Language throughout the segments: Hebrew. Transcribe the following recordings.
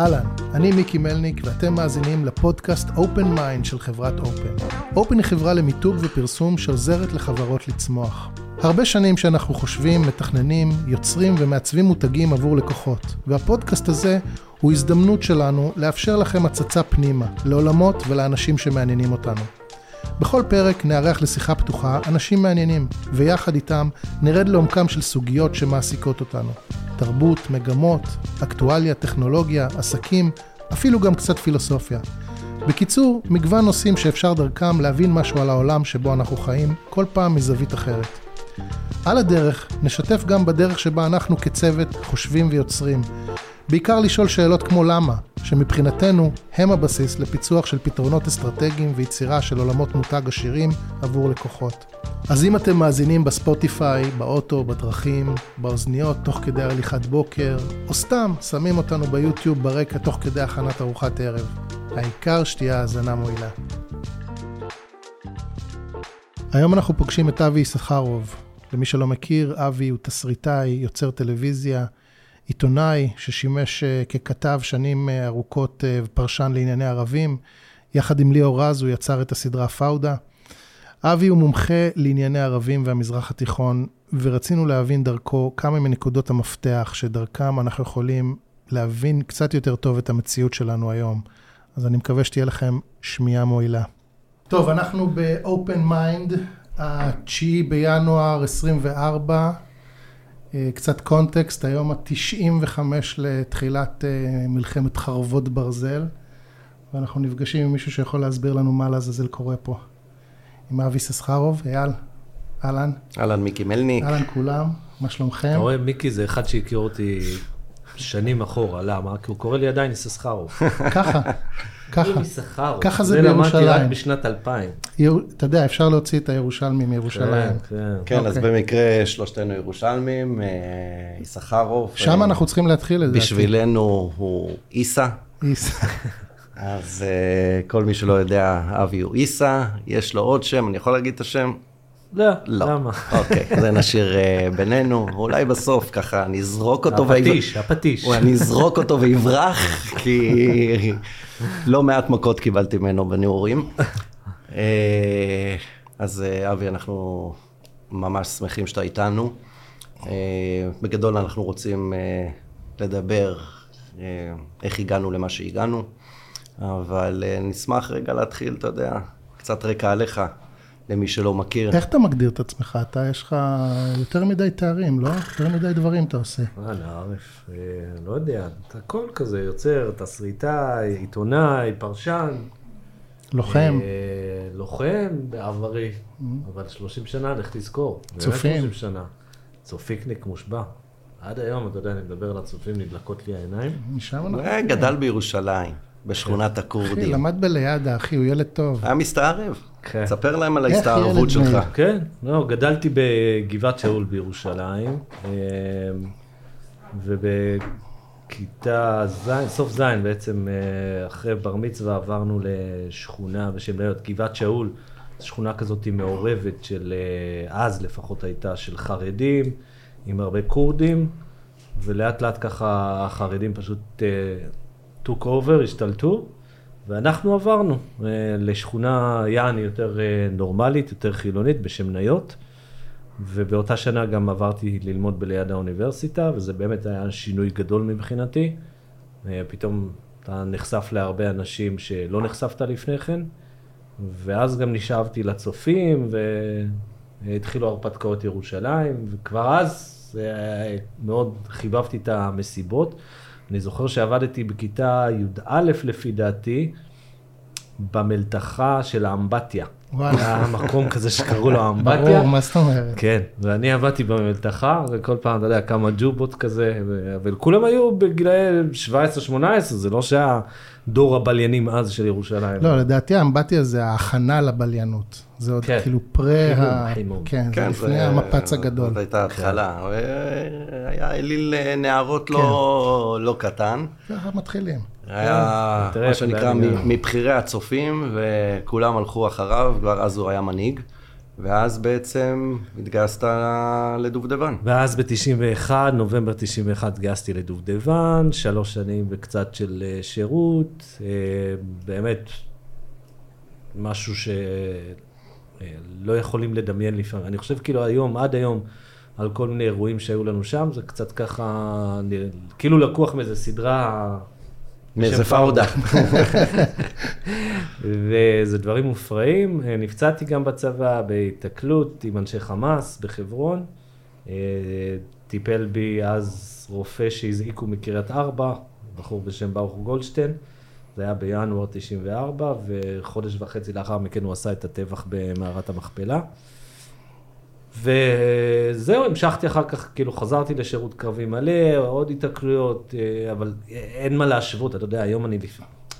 אהלן, אני מיקי מלניק ואתם מאזינים לפודקאסט Open Mind של חברת Open. Open היא חברה למיתוג ופרסום שעוזרת לחברות לצמוח. הרבה שנים שאנחנו חושבים, מתכננים, יוצרים ומעצבים מותגים עבור לקוחות, והפודקאסט הזה הוא הזדמנות שלנו לאפשר לכם הצצה פנימה, לעולמות ולאנשים שמעניינים אותנו. בכל פרק נארח לשיחה פתוחה אנשים מעניינים, ויחד איתם נרד לעומקם של סוגיות שמעסיקות אותנו. תרבות, מגמות, אקטואליה, טכנולוגיה, עסקים, אפילו גם קצת פילוסופיה. בקיצור, מגוון נושאים שאפשר דרכם להבין משהו על העולם שבו אנחנו חיים, כל פעם מזווית אחרת. על הדרך, נשתף גם בדרך שבה אנחנו כצוות חושבים ויוצרים. בעיקר לשאול שאלות כמו למה, שמבחינתנו הם הבסיס לפיצוח של פתרונות אסטרטגיים ויצירה של עולמות מותג עשירים עבור לקוחות. אז אם אתם מאזינים בספוטיפיי, באוטו, בדרכים, באוזניות, תוך כדי הליכת בוקר, או סתם שמים אותנו ביוטיוב ברקע תוך כדי הכנת ארוחת ערב, העיקר שתהיה האזנה מועילה. היום אנחנו פוגשים את אבי יששכרוב. למי שלא מכיר, אבי הוא תסריטאי, יוצר טלוויזיה, עיתונאי ששימש אה, ככתב שנים אה, ארוכות אה, ופרשן לענייני ערבים. יחד עם ליאור רז הוא יצר את הסדרה פאודה. אבי הוא מומחה לענייני ערבים והמזרח התיכון, ורצינו להבין דרכו כמה מנקודות המפתח שדרכם אנחנו יכולים להבין קצת יותר טוב את המציאות שלנו היום. אז אני מקווה שתהיה לכם שמיעה מועילה. טוב, אנחנו ב-open mind, ה-9 בינואר 24, אה, קצת קונטקסט, היום ה-95 לתחילת אה, מלחמת חרבות ברזל, ואנחנו נפגשים עם מישהו שיכול להסביר לנו מה לעזאזל קורה פה. עם אבי ססחרוב, אייל, אהלן. אהלן מיקי מלניק. אהלן כולם, מה שלומכם? אתה רואה, מיקי זה אחד שהכיר אותי שנים אחורה, למה? כי הוא קורא לי עדיין יששכרוב. ככה, ככה. ככה זה זה למדתי רק בירושלים. בשנת 2000. ירו- אתה יודע, אפשר להוציא את הירושלמי מירושלים. כן, כן. כן, אז אוקיי. במקרה שלושתנו ירושלמים, אה, יששכרוב. שם אה, אנחנו צריכים להתחיל לדעתי. בשבילנו הוא איסה, איס. אז אה, כל מי שלא יודע, אבי הוא איסה, יש לו עוד שם, אני יכול להגיד את השם? לא, לא. למה? אוקיי, זה נשאיר אה, בינינו, אולי בסוף ככה נזרוק אותו. הפטיש, הפטיש. אזרוק אותו ויברח, כי לא מעט מכות קיבלתי ממנו בנעורים. אה, אז אה, אבי, אנחנו ממש שמחים שאתה איתנו. אה, בגדול אנחנו רוצים לדבר איך הגענו למה שהגענו, אבל נשמח רגע להתחיל, אתה יודע, קצת רקע עליך, למי שלא מכיר. איך אתה מגדיר את עצמך? אתה, יש לך יותר מדי תארים, לא? יותר מדי דברים אתה עושה. אה, נערף, אה, לא יודע, אתה הכל כזה, יוצר, תסריטאי, עיתונאי, פרשן. לוחם. אה, לוחם בעברי, אבל 30 שנה, לך תזכור. באמת צופים. 30 שנה. צופיקניק מושבע. עד היום, אתה יודע, אני מדבר על הצופים, נדלקות לי העיניים. משם אנחנו... אה, גדל בירושלים, בשכונת אחי, הכורדים. למד בלידע, אחי, הוא ילד טוב. היה מסתערב. כן. ספר להם על ההסתערבות שלך. כן, לא, גדלתי בגבעת שאול בירושלים, אה, ובכיתה ז', סוף ז' בעצם, אה, אחרי בר מצווה עברנו לשכונה בשם גבעת שאול, שכונה כזאת מעורבת של, אה, אז לפחות הייתה, של חרדים, עם הרבה כורדים, ולאט לאט ככה החרדים פשוט took over, השתלטו. ואנחנו עברנו אה, לשכונה יעני יותר אה, נורמלית, יותר חילונית, בשם ניות. ובאותה שנה גם עברתי ללמוד בליד האוניברסיטה, וזה באמת היה שינוי גדול מבחינתי. אה, פתאום אתה נחשף להרבה אנשים שלא נחשפת לפני כן, ואז גם נשאבתי לצופים, והתחילו הרפתקאות ירושלים, וכבר אז מאוד חיבבתי את המסיבות. אני זוכר שעבדתי בכיתה י"א לפי דעתי, במלתחה של האמבטיה. וואלה. היה מקום כזה שקראו לו האמבטיה. ברור, מה זאת אומרת? כן, ואני עבדתי במלתחה, וכל פעם, אתה יודע, כמה ג'ובות כזה, אבל כולם היו בגילאי 17-18, זה לא שהיה דור הבליינים אז של ירושלים. לא, לדעתי האמבטיה זה ההכנה לבליינות. זה עוד כן. כאילו פרה חימום, ה... חימום. כן, זה כן, לפני המפץ הגדול. זאת הייתה התחלה. היה אליל אה, נערות לא לא קטן. ככה מתחילים. היה תראה מה שנקרא מבכירי הצופים, וכולם הלכו אחריו, כבר אז הוא היה מנהיג. ואז בעצם התגייסת לדובדבן. ואז ב-91, נובמבר 91, התגייסתי לדובדבן, שלוש שנים וקצת של אה, שירות, אה, באמת משהו שלא אה, יכולים לדמיין לפעמים. אני חושב כאילו היום, עד היום, על כל מיני אירועים שהיו לנו שם, זה קצת ככה, כאילו לקוח מאיזה סדרה... מאיזה פאודה. וזה דברים מופרעים. נפצעתי גם בצבא בהיתקלות עם אנשי חמאס בחברון. אה, טיפל בי אז רופא שהזעיקו מקריית ארבע, בחור בשם ברוך גולדשטיין. זה היה בינואר 94, וחודש וחצי לאחר מכן הוא עשה את הטבח במערת המכפלה. וזהו, המשכתי אחר כך, כאילו חזרתי לשירות קרבי מלא, עוד התקלויות, אה, אבל אין מה להשוות, אתה יודע, היום אני,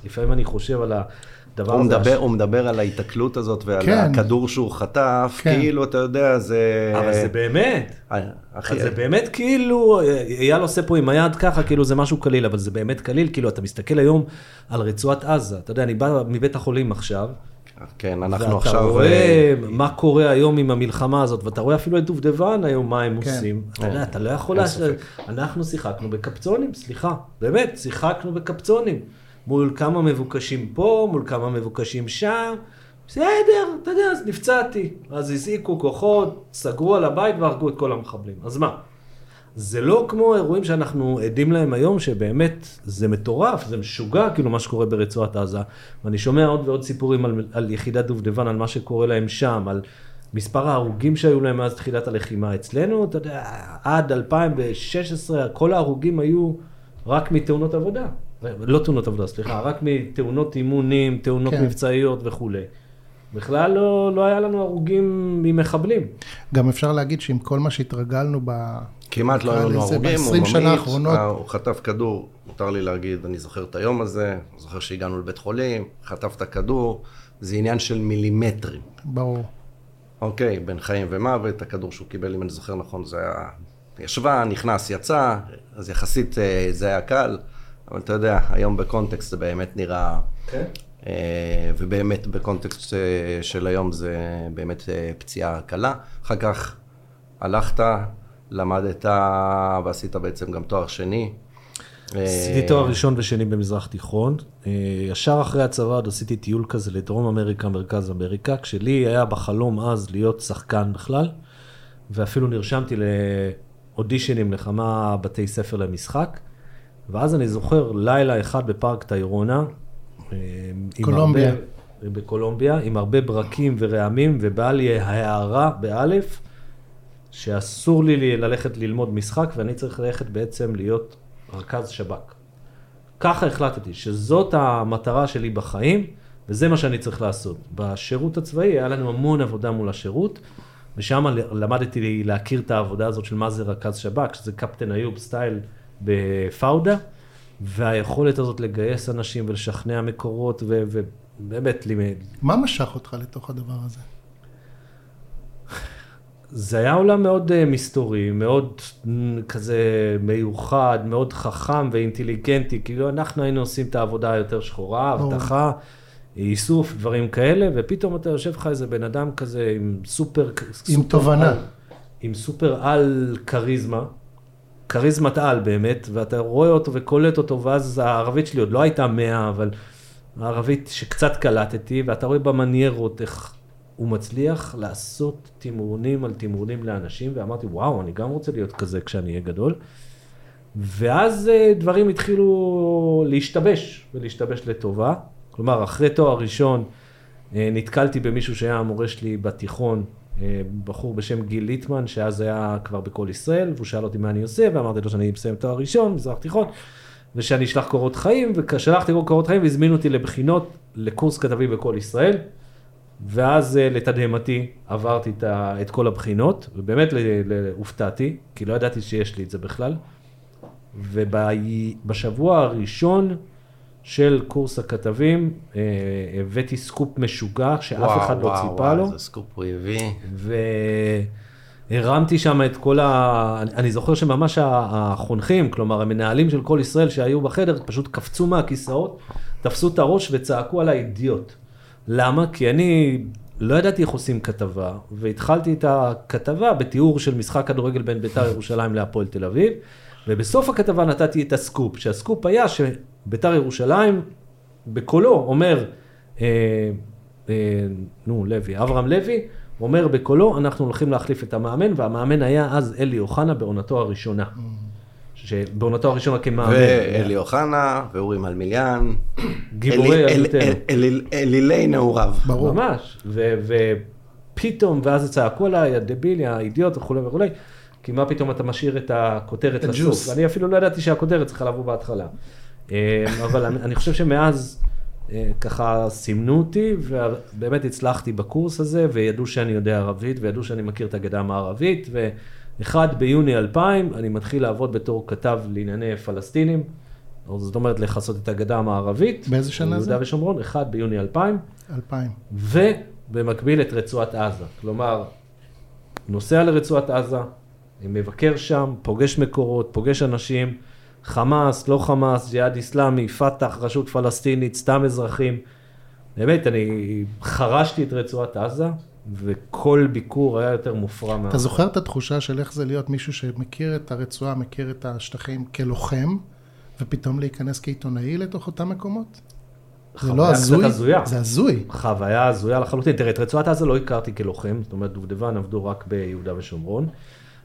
לפעמים אני חושב על הדבר הוא הזה. מדבר, הוא מדבר על ההיתקלות הזאת ועל כן. הכדור שהוא חטף, כן. כאילו, אתה יודע, זה... אבל זה באמת, אה, אחי, זה באמת כאילו, אייל עושה פה עם היד ככה, כאילו זה משהו קליל, אבל זה באמת קליל, כאילו אתה מסתכל היום על רצועת עזה, אתה יודע, אני בא מבית החולים עכשיו, כן, אנחנו ואתה עכשיו... רואה אה, מה קורה היום עם המלחמה הזאת, ואתה רואה אפילו את דובדבן היום, מה הם כן. עושים. אתה יודע, אתה לא יכול... אנחנו שיחקנו בקפצונים, סליחה. באמת, שיחקנו בקפצונים. מול כמה מבוקשים פה, מול כמה מבוקשים שם. בסדר, אתה יודע, אז נפצעתי. אז הזעיקו כוחות, סגרו על הבית והרגו את כל המחבלים. אז מה? זה לא כמו האירועים שאנחנו עדים להם היום, שבאמת זה מטורף, זה משוגע, כאילו מה שקורה ברצועת עזה. ואני שומע עוד ועוד סיפורים על, על יחידת דובדבן, על מה שקורה להם שם, על מספר ההרוגים שהיו להם מאז תחילת הלחימה. אצלנו, אתה יודע, עד 2016, כל ההרוגים היו רק מתאונות עבודה. לא תאונות עבודה, סליחה, רק מתאונות אימונים, תאונות כן. מבצעיות וכולי. בכלל לא, לא היה לנו הרוגים ממחבלים. גם אפשר להגיד שעם כל מה שהתרגלנו ב... כמעט לא היו לנו הרוגים, הוא ב-20 שנה ממית, האחרונות. אה, הוא חטף כדור, מותר לי להגיד, אני זוכר את היום הזה, זוכר שהגענו לבית חולים, חטף את הכדור, זה עניין של מילימטרים. ברור. אוקיי, בין חיים ומוות, הכדור שהוא קיבל, אם אני זוכר נכון, זה היה... ישבה, נכנס, יצא, אז יחסית אה, זה היה קל, אבל אתה יודע, היום בקונטקסט זה באמת נראה... כן. אה, ובאמת בקונטקסט של היום זה באמת פציעה קלה. אחר כך הלכת, למדת ועשית בעצם גם תואר שני. עשיתי תואר ראשון ושני במזרח תיכון. אה, ישר אחרי הצבא עוד עשיתי טיול כזה לדרום אמריקה, מרכז אמריקה, כשלי היה בחלום אז להיות שחקן בכלל, ואפילו נרשמתי לאודישנים לכמה בתי ספר למשחק. ואז אני זוכר לילה אחד בפארק טיירונה. אה, עם קולומביה. הרבה- בקולומביה, עם הרבה ברקים ורעמים, ובאה לי הערה באלף, שאסור לי ללכת ללמוד משחק, ואני צריך ללכת בעצם להיות רכז שב"כ. ככה החלטתי, שזאת המטרה שלי בחיים, וזה מה שאני צריך לעשות. בשירות הצבאי היה לנו המון עבודה מול השירות, ושם למדתי להכיר את העבודה הזאת של מה זה רכז שב"כ, שזה קפטן איוב סטייל בפאודה, והיכולת הזאת לגייס אנשים ולשכנע מקורות, ובאמת. מה משך אותך לתוך הדבר הזה? זה היה עולם מאוד uh, מסתורי, מאוד כזה מיוחד, מאוד חכם ואינטליגנטי, כאילו אנחנו היינו עושים את העבודה היותר שחורה. אבטחה, איסוף, דברים כאלה, ופתאום אתה יושב לך איזה בן אדם כזה עם סופר... עם סופר תובנה. על, עם סופר על כריזמה, כריזמת על באמת, ואתה רואה אותו וקולט אותו, ואז הערבית שלי עוד לא הייתה מאה, אבל הערבית שקצת קלטתי, ואתה רואה במניירות איך הוא מצליח לעשות תמרונים על תמרונים לאנשים, ואמרתי, וואו, אני גם רוצה להיות כזה כשאני אהיה גדול. ואז אה, דברים התחילו להשתבש, ולהשתבש לטובה. כלומר, אחרי תואר ראשון אה, נתקלתי במישהו שהיה המורה שלי בתיכון, אה, בחור בשם גיל ליטמן, שאז היה כבר בכל ישראל, והוא שאל אותי מה אני עושה, ואמרתי לו שאני מסיים תואר ראשון, מזרח תיכון, ושאני אשלח קורות חיים, וכשלחתי קורות חיים והזמינו אותי לבחינות לקורס כתבים בכל ישראל. ואז אה, לתדהמתי עברתי את, כל הבחינות, ובאמת הופתעתי, כי לא ידעתי שיש לי את זה בכלל. ובשבוע הראשון של קורס הכתבים, אה, הבאתי סקופ משוגע שאף אחד לא ציפה לו. איזה סקופ הוא הביא. והרמתי שם את כל ה... אני- זוכר שממש החונכים, כלומר המנהלים של כל ישראל שהיו בחדר, פשוט קפצו מהכיסאות, תפסו את הראש וצעקו עליי אידיוט. למה? כי אני לא ידעתי איך עושים כתבה, והתחלתי את הכתבה בתיאור של משחק כדורגל בין בית"ר ירושלים להפועל תל אביב, ובסוף הכתבה נתתי את הסקופ, שהסקופ היה שבית"ר ירושלים בקולו אומר, אה, אה, נו, לוי, אברהם לוי, אומר בקולו, אנחנו הולכים להחליף את המאמן, והמאמן היה אז אלי אוחנה בעונתו הראשונה. שבעונתו הראשונה כמאמן. ואלי אוחנה, ואורי מלמיליאן. גיבורי אל- אלילי נעוריו. ברור. ממש, ו- ופתאום, ואז צעקו עליי, הדבילי, האידיוט וכולי וכולי, כי מה פתאום אתה משאיר את הכותרת. לסוף, ואני אפילו לא ידעתי שהכותרת צריכה לבוא בהתחלה. אה, אבל אני אני חושב שמאז אה, ככה סימנו אותי, ובאמת הצלחתי בקורס הזה, וידעו שאני יודע ערבית, וידעו שאני מכיר את הגדה המערבית, ו-1 ביוני 2000, אני מתחיל לעבוד בתור כתב לענייני פלסטינים, זאת אומרת לכסות את הגדה המערבית. באיזה שנה זה? יהודה ושומרון, 1 ביוני 2000. 2000. ובמקביל את רצועת עזה. כלומר, נוסע לרצועת עזה, מבקר שם, פוגש מקורות, פוגש אנשים, חמאס, לא חמאס, ג'יהאד איסלאמי, פת"ח, רשות פלסטינית, סתם אזרחים. באמת, אני חרשתי את רצועת עזה, וכל ביקור היה יותר מופרע מה... אתה זוכר את התחושה של איך זה להיות מישהו שמכיר את הרצועה, מכיר את השטחים כלוחם, ופתאום להיכנס כעיתונאי לתוך אותם מקומות? זה לא הזוי? הזויה. זה הזוי. חוויה הזויה לחלוטין. תראה, את רצועת עזה לא הכרתי כלוחם, זאת אומרת, דובדבן עבדו רק ביהודה ושומרון.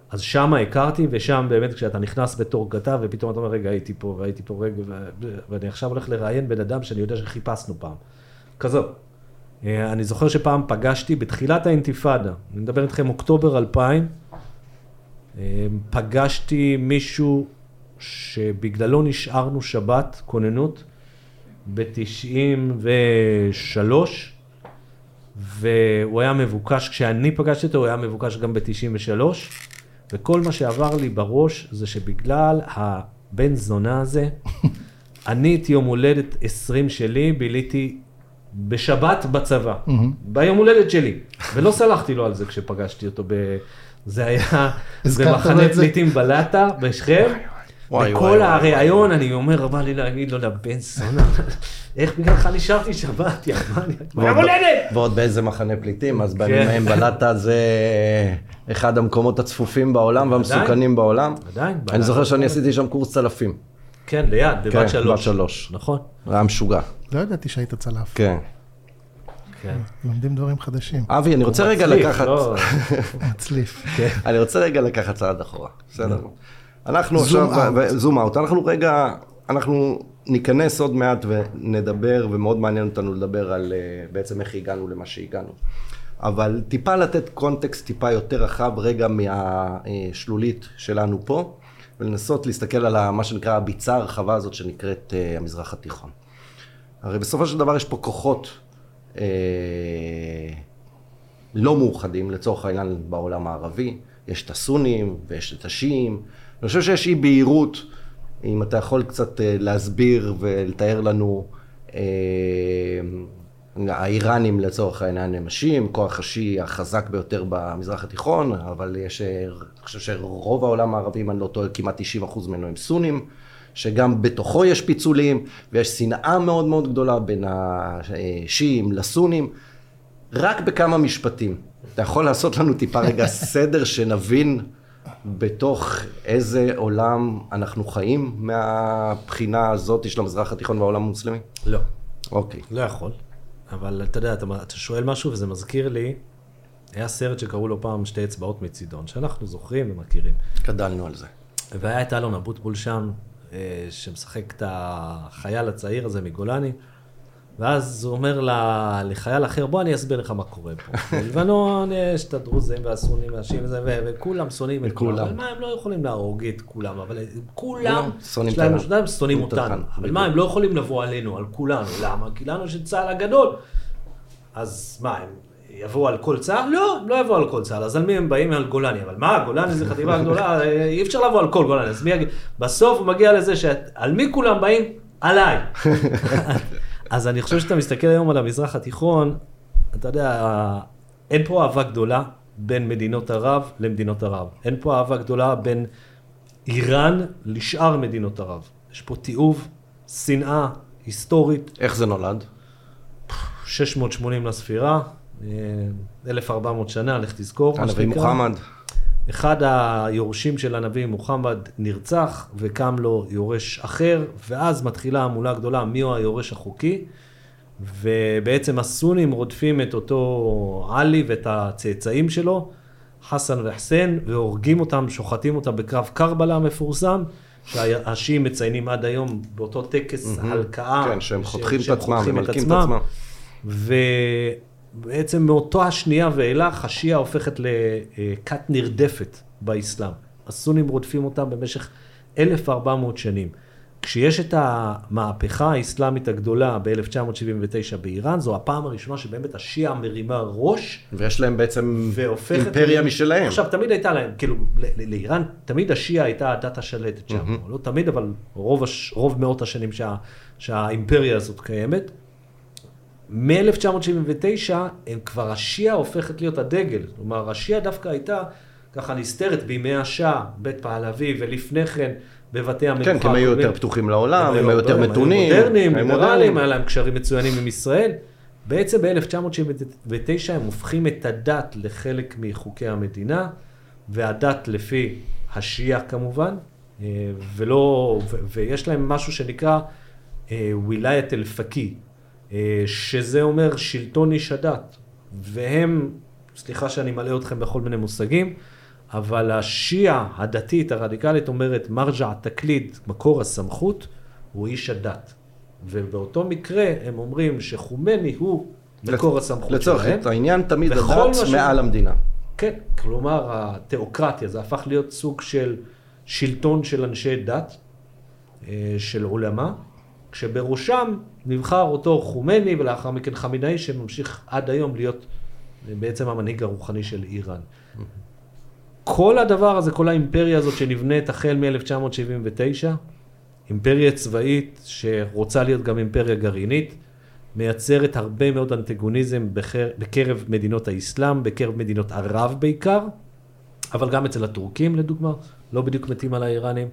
אז שם הכרתי, ושם באמת כשאתה נכנס בתור כתב, ופתאום אתה אומר, רגע, הייתי פה, והייתי פה רגע, ו- ואני עכשיו הולך לראיין בן אדם שאני יודע שחיפשנו פעם. כזאת. אה, אני זוכר שפעם פגשתי, בתחילת האינתיפאדה, אני מדבר איתכם אוקטובר 2000, אה, פגשתי מישהו שבגללו נשארנו שבת, כוננות, ב-93, והוא היה מבוקש, כשאני פגשתי אותו, הוא היה מבוקש גם ב-93, וכל מה שעבר לי בראש זה שבגלל הבן זונה הזה, אני את יום הולדת 20 שלי ביליתי בשבת בצבא, ביום הולדת שלי, ולא סלחתי לו על זה כשפגשתי אותו ב... זה היה במחנה? פליטים בלטה, בשכם. וואי, וואי, הריאיון, אני אומר, בא לי להגיד לו, לבן זונה, איך בגללך נשארתי שבת, יא ביום הולדת! ועוד באיזה מחנה פליטים, אז בימים כן. ההם בלטה זה אחד המקומות הצפופים בעולם והמסוכנים בעולם. עדיין, אני. זוכר שאני עשיתי שם קורס צלפים. כן, ליד, כן, בבת בת שלוש. שלוש. נכון. היה משוגע. לא ידעתי שהיית צלף. כן. כן. לומדים דברים חדשים. אבי, אני רוצה רגע מצליף, לקחת... לא- מצליף. אני רוצה רגע לקחת צעד אחורה, בסדר? אנחנו עכשיו. זום אאוט, אנחנו רגע, אנחנו ניכנס עוד מעט ונדבר, ומאוד מעניין אותנו לדבר על אה, בעצם איך הגענו למה שהגענו. אבל טיפה לתת קונטקסט טיפה יותר רחב רגע מהשלולית שלנו פה, ולנסות להסתכל על מה שנקרא הביצה הרחבה הזאת שנקראת אה, המזרח התיכון. הרי בסופו של דבר יש פה כוחות אה, לא מאוחדים, לצורך העניין בעולם הערבי. יש את הסונים ויש את השיעים. אני חושב שיש אי בהירות, אם אתה יכול קצת אה, להסביר ולתאר לנו, אה, האיראנים לצורך העניין הם השיעים, כוח השיעי החזק ביותר במזרח התיכון, אבל יש, אני חושב שרוב העולם הערבי, אם אני לא טועה, כמעט 90% ממנו הם סונים. שגם בתוכו יש פיצולים, ויש שנאה מאוד מאוד גדולה בין השיעים לסונים. רק בכמה משפטים. אתה יכול לעשות לנו טיפה רגע סדר שנבין בתוך איזה עולם אנחנו חיים מהבחינה הזאת של המזרח התיכון והעולם המוסלמי? לא, אוקיי. לא יכול. אבל אתה יודע, אתה, אתה שואל משהו וזה מזכיר לי, היה סרט שקראו לו פעם שתי אצבעות מצידון, שאנחנו זוכרים ומכירים. גדלנו על זה. והיה את אלון אבוטבול שם, אה, שמשחק את החייל הצעיר הזה מגולני, ואז הוא אומר לחייל אחר, בוא אני אסביר לך מה קורה פה. בלבנון יש את הדרוזים והסונים והשיעים וזה, וכולם שונאים את כולם. אבל מה, הם לא יכולים להרוג את כולם, אבל כולם, יש להם. משותף, שונאים אותנו. אבל. מה, הם לא יכולים לבוא עלינו, על כולנו. למה? כי לנו יש את צה"ל הגדול. אז מה, הם יבואו על כל צה"ל? לא, הם לא יבואו על כל צה"ל. אז על מי הם באים? על גולני. אבל מה, גולני זה חטיבה גדולה, אי אפשר לבוא על כל גולני. אז מי יגיד? בסוף הוא מגיע לזה שעל מי כולם באים? עליי. אז אני חושב שאתה מסתכל היום על המזרח התיכון, אתה יודע, אין פה אהבה גדולה בין מדינות ערב למדינות ערב. אין פה אהבה גדולה בין איראן לשאר מדינות ערב. יש פה תיעוב, שנאה היסטורית, איך זה נולד? 680 לספירה, אה, 1400 שנה, לך תזכור. הנביא. מוחמד. אחד היורשים של הנביא מוחמד נרצח וקם לו יורש אחר, ואז מתחילה המולה הגדולה מיהו היורש החוקי, ובעצם הסונים רודפים את אותו עלי ואת הצאצאים שלו, חסן וחסן, והורגים אותם, שוחטים אותם בקרב קרבלה המפורסם, שהשיעים מציינים עד היום באותו טקס הלקאה. כן, שהם ש- חותכים את עצמם, ומלקים את עצמם. ובעצם מאותו השנייה ואילך, השיעה הופכת לכת נרדפת באסלאם. הסונים רודפים אותם במשך 1400 שנים. כשיש את המהפכה האסלאמית הגדולה ב-1979 באיראן, זו הפעם הראשונה שבאמת השיעה מרימה ראש ויש להם בעצם. אימפריה ל- משלהם. עכשיו, תמיד הייתה להם, כאילו, לאיראן, תמיד השיעה הייתה הדת השלטת שם. לא תמיד, אבל רוב, הש, רוב מאות השנים שה, שהאימפריה הזאת קיימת. מ-1979, הם כבר, השיעה הופכת להיות הדגל. כלומר, השיעה דווקא הייתה ככה נסתרת בימי השאה, בית פהלוי, ולפני כן בבתי המלוכה. כן, כי הם היו. יותר פתוחים לעולם, הם היו יותר מתונים. הם היו מודרניים, ליברליים. היה להם קשרים מצוינים עם ישראל. בעצם ב-1979 הם הופכים את הדת לחלק מחוקי המדינה, והדת לפי השיעה כמובן, אה, ולא, ו- ויש להם משהו שנקרא ווילאיית אל-פקי, אה, שזה אומר שלטון איש הדת. והם, סליחה שאני מלא אתכם בכל מיני מושגים, אבל השיעה הדתית הרדיקלית אומרת מרג'ע תקליד, מקור הסמכות, הוא איש הדת. ובאותו מקרה הם אומרים שחומני הוא מקור הסמכות לצורך שלהם. העניין, תמיד הדת מה ש- מעל המדינה. כן, כלומר התיאוקרטיה, זה הפך להיות סוג של שלטון של אנשי דת, אה, של עולמה, כשבראשם נבחר אותו חומני ולאחר מכן חמינאי שממשיך עד היום להיות אה, בעצם המנהיג הרוחני של איראן. כל הדבר הזה, כל האימפריה הזאת שנבנית החל מ-1979, אימפריה צבאית שרוצה להיות גם אימפריה גרעינית, מייצרת הרבה מאוד אנטגוניזם בקרב מדינות האסלאם, בקרב מדינות ערב בעיקר, אבל גם אצל הטורקים לדוגמה, לא בדיוק מתים על האיראנים.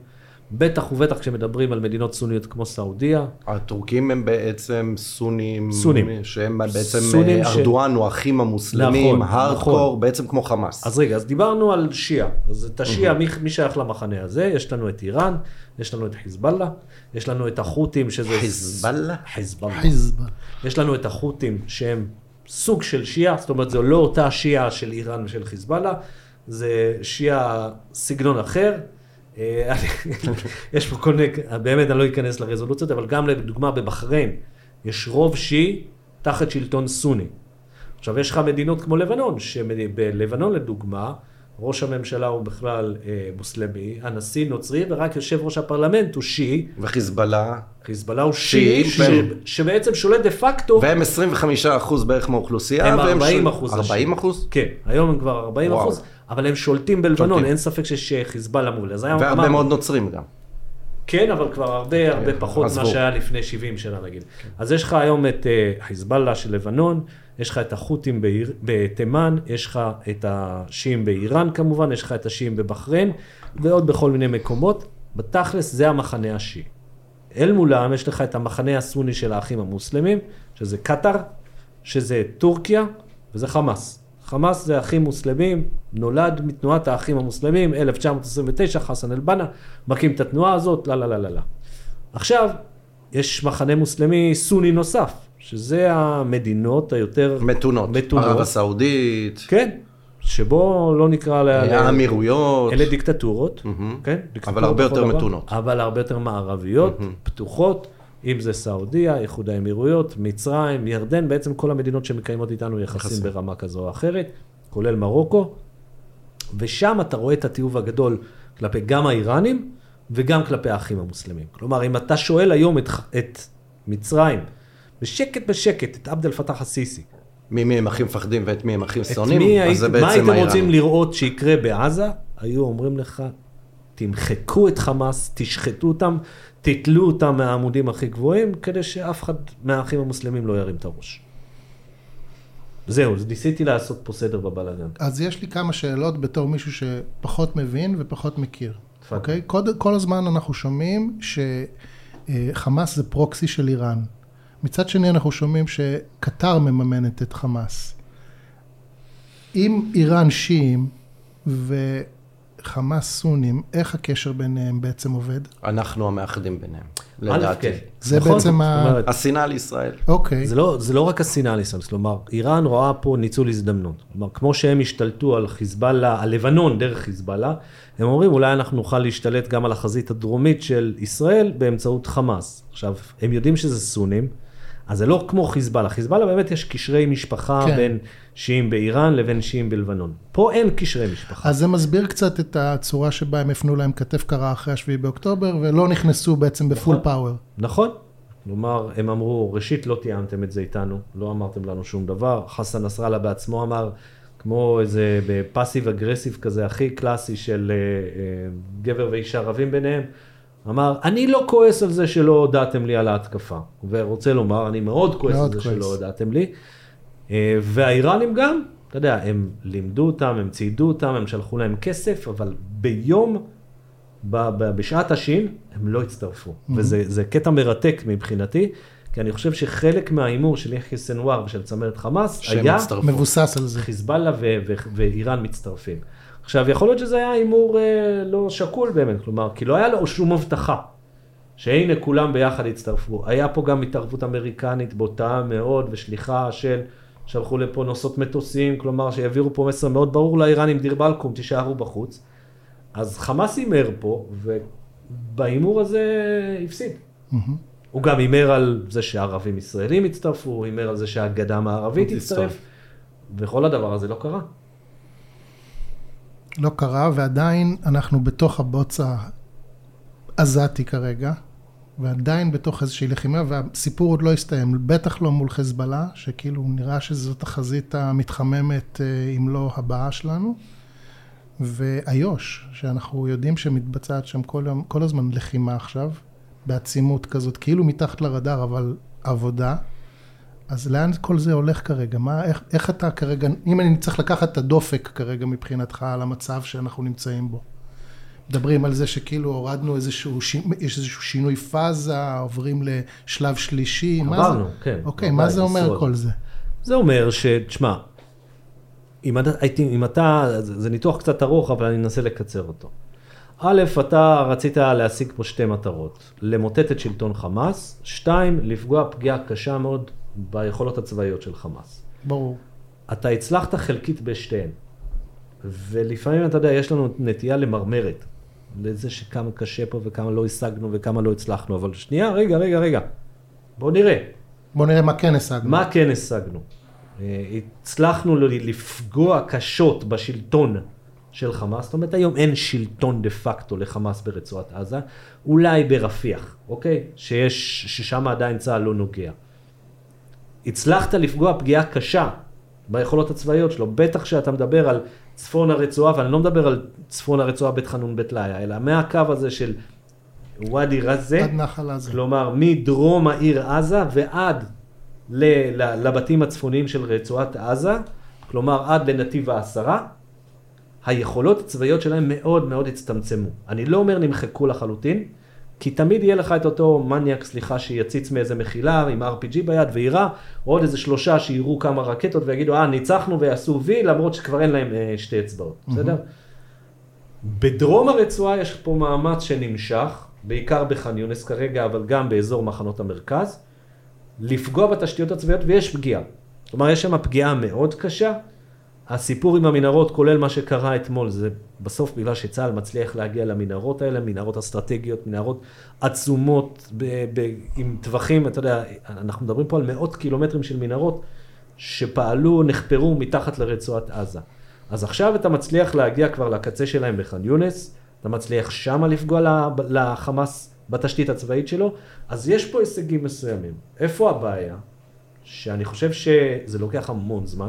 בטח ובטח כשמדברים על מדינות סוניות כמו סעודיה. הטורקים הם בעצם סונים, סונים. שהם בעצם סונים אה, ש- ארדואן הוא האחים המוסלמים, נכון, הארדקור, נכון. בעצם כמו חמאס. אז רגע, אז דיברנו על שיעה. אז את השיעה, מי, מי שייך למחנה הזה? יש לנו את איראן, יש לנו את חיזבאללה, יש לנו את החות'ים שזה... חיזבאללה? חיזבאללה. חיזבאללה. יש לנו את החות'ים שהם סוג של שיעה, זאת אומרת, זו לא אותה שיעה של איראן ושל חיזבאללה, זה שיעה סגנון אחר. אה, יש פה כל מיני, באמת אני לא אכנס לרזולוציות, אבל גם לדוגמה בבחריין, יש רוב שיעי תחת שלטון סוני. עכשיו, יש לך מדינות כמו לבנון, שבלבנון לדוגמה, ראש הממשלה הוא בכלל אה, מוסלמי, הנשיא נוצרי, ורק יושב ראש הפרלמנט הוא שיעי, וחיזבאללה, חיזבאללה הוא שיעי, שיעי, והם- ש- שבעצם שולט דה פקטו. והם 25% בערך מהאוכלוסייה. הם והם 40 של- אחוז. 40 אחוז? כן, היום הם כבר 40 וואו. אחוז, אבל הם שולטים בלבנון, שולטים. אין ספק שיש חיזבאללה מול. והרבה מאוד נוצרים גם. כן, אבל כבר הרבה הרבה פחות. ממה שהיה לפני 70 שנה נגיד. אז יש לך היום את אה, חיזבאללה של לבנון, יש לך את החות'ים בתימן, יש לך את השיעים באיראן כמובן, יש לך את השיעים בבחריין, ועוד בכל מיני מקומות. בתכלס זה המחנה השיעי. אל מולם יש לך את המחנה הסוני של האחים המוסלמים, שזה קטאר, שזה טורקיה, וזה חמאס. חמאס זה אחים מוסלמים, נולד מתנועת האחים המוסלמים, 1929, חסן אל-בנה, מקים את התנועה הזאת, לא, לא, לא, לא, לא. עכשיו, יש מחנה מוסלמי סוני נוסף, שזה המדינות היותר מתונות. מתונות. ערב הסעודית, כן, שבו לא נקרא לה... האמירויות. אלה דיקטטורות, מהמם. כן? דיקטטורות אבל הרבה יותר דבר, מתונות. אבל הרבה יותר מערביות, פתוחות, אם זה סעודיה, איחוד האמירויות, מצרים, ירדן, בעצם כל המדינות שמקיימות איתנו יחסים יחסים. ברמה כזו או אחרת, כולל מרוקו, ושם אתה רואה את התיעוב הגדול כלפי גם האיראנים וגם כלפי האחים המוסלמים. כלומר, אם אתה שואל היום את, את מצרים, בשקט בשקט, את עבד אל פתאח א-סיסי, ממי הם הכי מפחדים ואת מי הם הכי שונאים, אז היית, זה מה בעצם הייתם רוצים האיראנים. לראות שיקרה בעזה? היו אומרים לך, תמחקו את חמאס, תשחטו אותם, תתלו אותם מהעמודים הכי גבוהים, כדי שאף אחד מהאחים המוסלמים לא ירים את הראש. זהו, אז ניסיתי לעשות פה סדר בבלאגן. אז יש לי כמה שאלות בתור מישהו שפחות מבין ופחות מכיר. אוקיי? כל, כל הזמן אנחנו שומעים שחמאס זה פרוקסי של איראן. מצד שני אנחנו שומעים שקטר מממנת את חמאס. אם איראן שיעים וחמאס סונים, איך הקשר ביניהם בעצם עובד? אנחנו המאחדים ביניהם, לדעתי. כן. זה נכון, בעצם ה- השנאה לישראל. אוקיי. זה לא, זה לא רק השנאה לישראל, כלומר, איראן רואה פה ניצול הזדמנות. כלומר, כמו שהם השתלטו על חיזבאללה, על לבנון דרך חיזבאללה, הם אומרים, אולי אנחנו נוכל להשתלט גם על החזית הדרומית של ישראל באמצעות חמאס. עכשיו, הם יודעים שזה סונים, אז זה לא כמו חיזבאללה. חיזבאללה באמת יש קשרי משפחה כן. בין שיעים באיראן לבין שיעים בלבנון. פה אין קשרי משפחה. אז זה מסביר קצת את הצורה שבה הם הפנו להם כתף קרה אחרי השביעי באוקטובר, ולא נכנסו בעצם בפול נכון. פאוור. נכון. כלומר, הם אמרו, ראשית לא תיאמתם את זה איתנו, לא אמרתם לנו שום דבר. חסן נסראללה בעצמו אמר, כמו איזה בפאסיב אגרסיב כזה, הכי קלאסי של אה, אה, גבר ואישה רבים ביניהם, אמר, אני לא כועס על זה שלא הודעתם לי על ההתקפה. ורוצה לומר, אני מאוד כועס מאוד על זה כועס. שלא הודעתם לי. אה, והאיראנים גם, אתה יודע, הם לימדו אותם, הם ציידו אותם, הם שלחו להם כסף, אבל ביום ב- ב- בשעת השין הם לא הצטרפו. וזה זה קטע מרתק מבחינתי, כי אני חושב שחלק מההימור של יחיא סנוואר ושל צמרת חמאס היה הצטרפו. מבוסס על זה. חיזבאללה ו- ו- ואיראן מצטרפים. עכשיו, יכול להיות שזה היה הימור אה, לא שקול באמת, כלומר, כי לא היה לו שום הבטחה. שהנה כולם ביחד הצטרפו. היה פה גם התערבות אמריקנית בוטה מאוד ושליחה של שלחו לפה נוסעות מטוסים, כלומר שהעבירו פה מסר מאוד ברור לאיראנים, דיר באלקום, תישארו בחוץ. אז חמאס הימר פה, ובהימור הזה הפסיד. מהמם. הוא גם הימר על זה שערבים ישראלים יצטרפו, הוא הימר על זה שהגדה המערבית. תצטרף, וכל הדבר הזה לא קרה. לא קרה, ועדיין אנחנו בתוך הבוץ העזתי כרגע, ועדיין בתוך איזושהי לחימה, והסיפור עוד לא הסתיים, בטח לא מול חיזבאללה, שכאילו נראה שזאת החזית המתחממת, אה, אם לא הבאה שלנו, ואיו"ש, שאנחנו יודעים שמתבצעת שם כל, כל הזמן לחימה עכשיו, בעצימות כזאת, כאילו מתחת לרדאר, אבל עבודה. אז לאן כל זה הולך כרגע? מה, איך, איך אתה כרגע, אם אני צריך לקחת את הדופק כרגע מבחינתך על המצב שאנחנו נמצאים בו? מדברים על זה שכאילו הורדנו איזשהו, ש... יש איזשהו שינוי פאזה, עוברים לשלב שלישי, מה זה? עברנו, כן. אוקיי, מה זה אומר לשרוד. כל זה? זה אומר ש... תשמע, אם אתה, הייתי, אם אתה, זה ניתוח קצת ארוך, אבל אני אנסה לקצר אותו. א', אתה רצית להשיג פה שתי מטרות, למוטט את שלטון חמאס, שתיים, לפגוע פגיעה קשה מאוד ביכולות הצבאיות של חמאס. ברור. אתה הצלחת חלקית בשתיהן, ולפעמים, אתה יודע, יש לנו נטייה למרמרת, לזה שכמה קשה פה וכמה לא השגנו וכמה לא הצלחנו, אבל שנייה, רגע, רגע, רגע, בואו נראה. בוא נראה מה כן השגנו. מה כן השגנו? אה, הצלחנו לפגוע קשות בשלטון של חמאס, זאת אומרת היום אין שלטון דה פקטו לחמאס ברצועת עזה, אולי ברפיח, אוקיי? שיש, ששם עדיין צה"ל לא נוגע. הצלחת לפגוע פגיעה קשה ביכולות הצבאיות שלו, בטח כשאתה מדבר על צפון הרצועה, ואני לא מדבר על צפון הרצועה בית חנון בית לאיה, אלא מהקו הזה של ואדי רזה, עד נחל עזה. כלומר, מדרום העיר עזה ועד ל- ל- לבתים הצפוניים של רצועת עזה, כלומר עד לנתיב העשרה, היכולות הצבאיות שלהם מאוד מאוד הצטמצמו. אני לא אומר נמחקו לחלוטין, כי תמיד יהיה לך את אותו מניאק, סליחה, שיציץ מאיזה מחילה עם RPG ביד ויירה, או עוד איזה שלושה שיירו כמה רקטות ויגידו, אה, ניצחנו ויעשו וי, למרות שכבר אין להם אה, שתי אצבעות, בסדר? בדרום הרצועה יש פה מאמץ שנמשך, בעיקר בח'אן יונס כרגע, אבל גם באזור מחנות המרכז, לפגוע בתשתיות הצבאיות, ויש פגיעה. כלומר, יש שם פגיעה מאוד קשה. הסיפור עם המנהרות, כולל מה שקרה אתמול, זה בסוף בגלל שצה"ל מצליח להגיע למנהרות האלה, מנהרות אסטרטגיות, מנהרות עצומות, ב- ב- עם טווחים, אתה יודע, אנחנו מדברים פה על מאות קילומטרים של מנהרות שפעלו, נחפרו מתחת לרצועת עזה. אז עכשיו אתה מצליח להגיע כבר לקצה שלהם בח'אן יונס, אתה מצליח שמה לפגוע לחמאס בתשתית הצבאית שלו, אז יש פה הישגים מסוימים. איפה הבעיה? שאני חושב שזה לוקח המון זמן.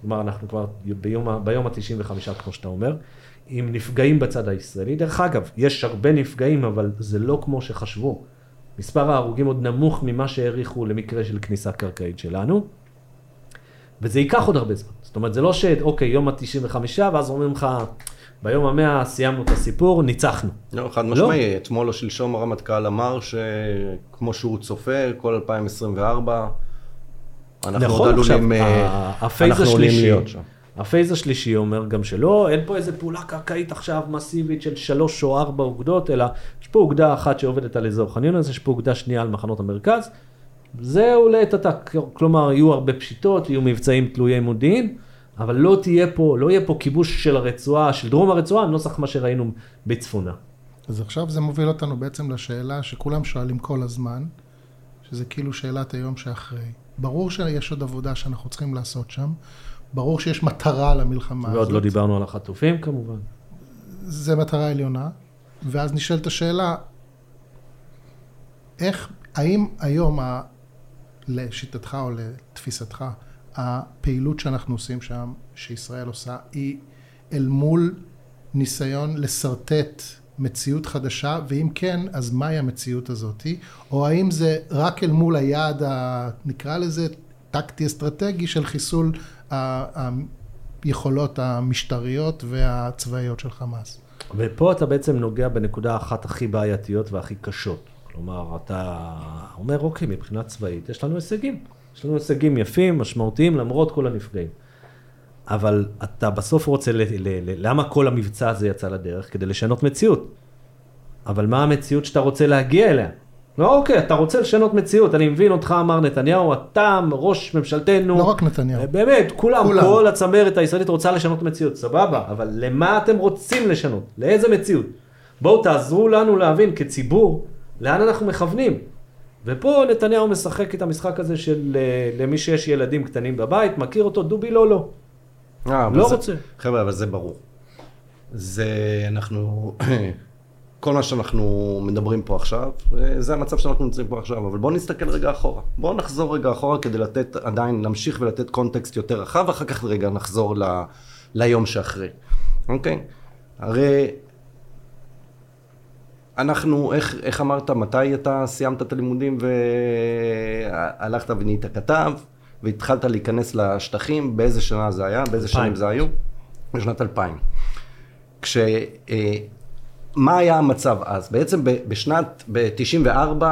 כלומר, אנחנו כבר ביום, ביום ה-95, כמו שאתה אומר, עם נפגעים בצד הישראלי. דרך אגב, יש הרבה נפגעים, אבל זה לא כמו שחשבו. מספר ההרוגים עוד נמוך ממה שהעריכו למקרה של כניסה קרקעית שלנו, וזה ייקח עוד הרבה זמן. זאת אומרת, זה לא שאוקיי, יום ה-95, ואז אומרים לך, ביום המאה סיימנו את הסיפור, ניצחנו. לא, חד משמעי, אתמול או שלשום הרמטכ"ל אמר שכמו שהוא צופה, כל 2024, אנחנו נכון, עוד עכשיו, עלולים, אה, ה- ה phase אנחנו עולים השלישי, להיות שם. ה phase השלישי אומר גם שלא, אין פה איזה פעולה קרקעית עכשיו מסיבית של שלוש או ארבע אוגדות, אלא יש פה אוגדה אחת שעובדת על אזור ח'אן יונס, יש פה אוגדה שנייה על מחנות המרכז. זהו לעת עתה, כלומר, יהיו הרבה פשיטות, יהיו מבצעים תלויי מודיעין, אבל לא תהיה פה, לא יהיה פה כיבוש של הרצועה, של דרום הרצועה, נוסח מה שראינו בצפונה. אז עכשיו זה מוביל אותנו בעצם לשאלה שכולם שואלים כל הזמן, שזה כאילו שאלת היום שאחרי. ברור שיש עוד עבודה שאנחנו צריכים לעשות שם, ברור שיש מטרה למלחמה ועוד הזאת. לא דיברנו על החטופים כמובן. זה מטרה עליונה, ואז נשאלת השאלה, איך, האם היום, ה, לשיטתך או לתפיסתך, הפעילות שאנחנו עושים שם, שישראל עושה, היא אל מול ניסיון לשרטט מציאות חדשה, ואם כן, אז מהי המציאות הזאתי? או האם זה רק אל מול היעד, ה, נקרא לזה, טקטי-אסטרטגי של חיסול היכולות המשטריות והצבאיות של חמאס? ופה אתה בעצם נוגע בנקודה אחת הכי בעייתיות והכי קשות. כלומר, אתה אומר, אוקיי, מבחינה צבאית, יש לנו הישגים. יש לנו הישגים יפים, משמעותיים, למרות כל הנפגעים. אבל אתה בסוף רוצה, ל- ל- ל- למה כל המבצע הזה יצא לדרך? כדי לשנות מציאות. אבל מה המציאות שאתה רוצה להגיע אליה? לא, אוקיי, אתה רוצה לשנות מציאות, אני מבין אותך, אמר נתניהו, אתה ראש ממשלתנו. לא רק נתניהו. באמת, כולם, כולם. כל הצמרת הישראלית רוצה לשנות מציאות, סבבה, אבל למה אתם רוצים לשנות? לאיזה מציאות? בואו תעזרו לנו להבין כציבור לאן אנחנו מכוונים. ופה נתניהו משחק את המשחק הזה של אה, למי שיש ילדים קטנים בבית, מכיר אותו, דובי לא לא. אה, לא זה- רוצה. חבר'ה, אבל זה ברור. זה, אנחנו, כל מה שאנחנו מדברים פה עכשיו, אה, זה המצב שאנחנו נמצאים פה עכשיו, אבל בואו נסתכל רגע אחורה. בואו נחזור רגע אחורה כדי לתת, עדיין להמשיך ולתת קונטקסט יותר רחב, ואחר כך רגע נחזור ל, ליום שאחרי, אוקיי? הרי אנחנו, איך, איך אמרת, מתי אתה סיימת את הלימודים והלכת ונהיית כתב, והתחלת להיכנס לשטחים, באיזה שנה זה היה? באיזה. שנים זה היו? בשנת 2000. כש... אה, מה היה המצב אז? בעצם בשנת, ב-94,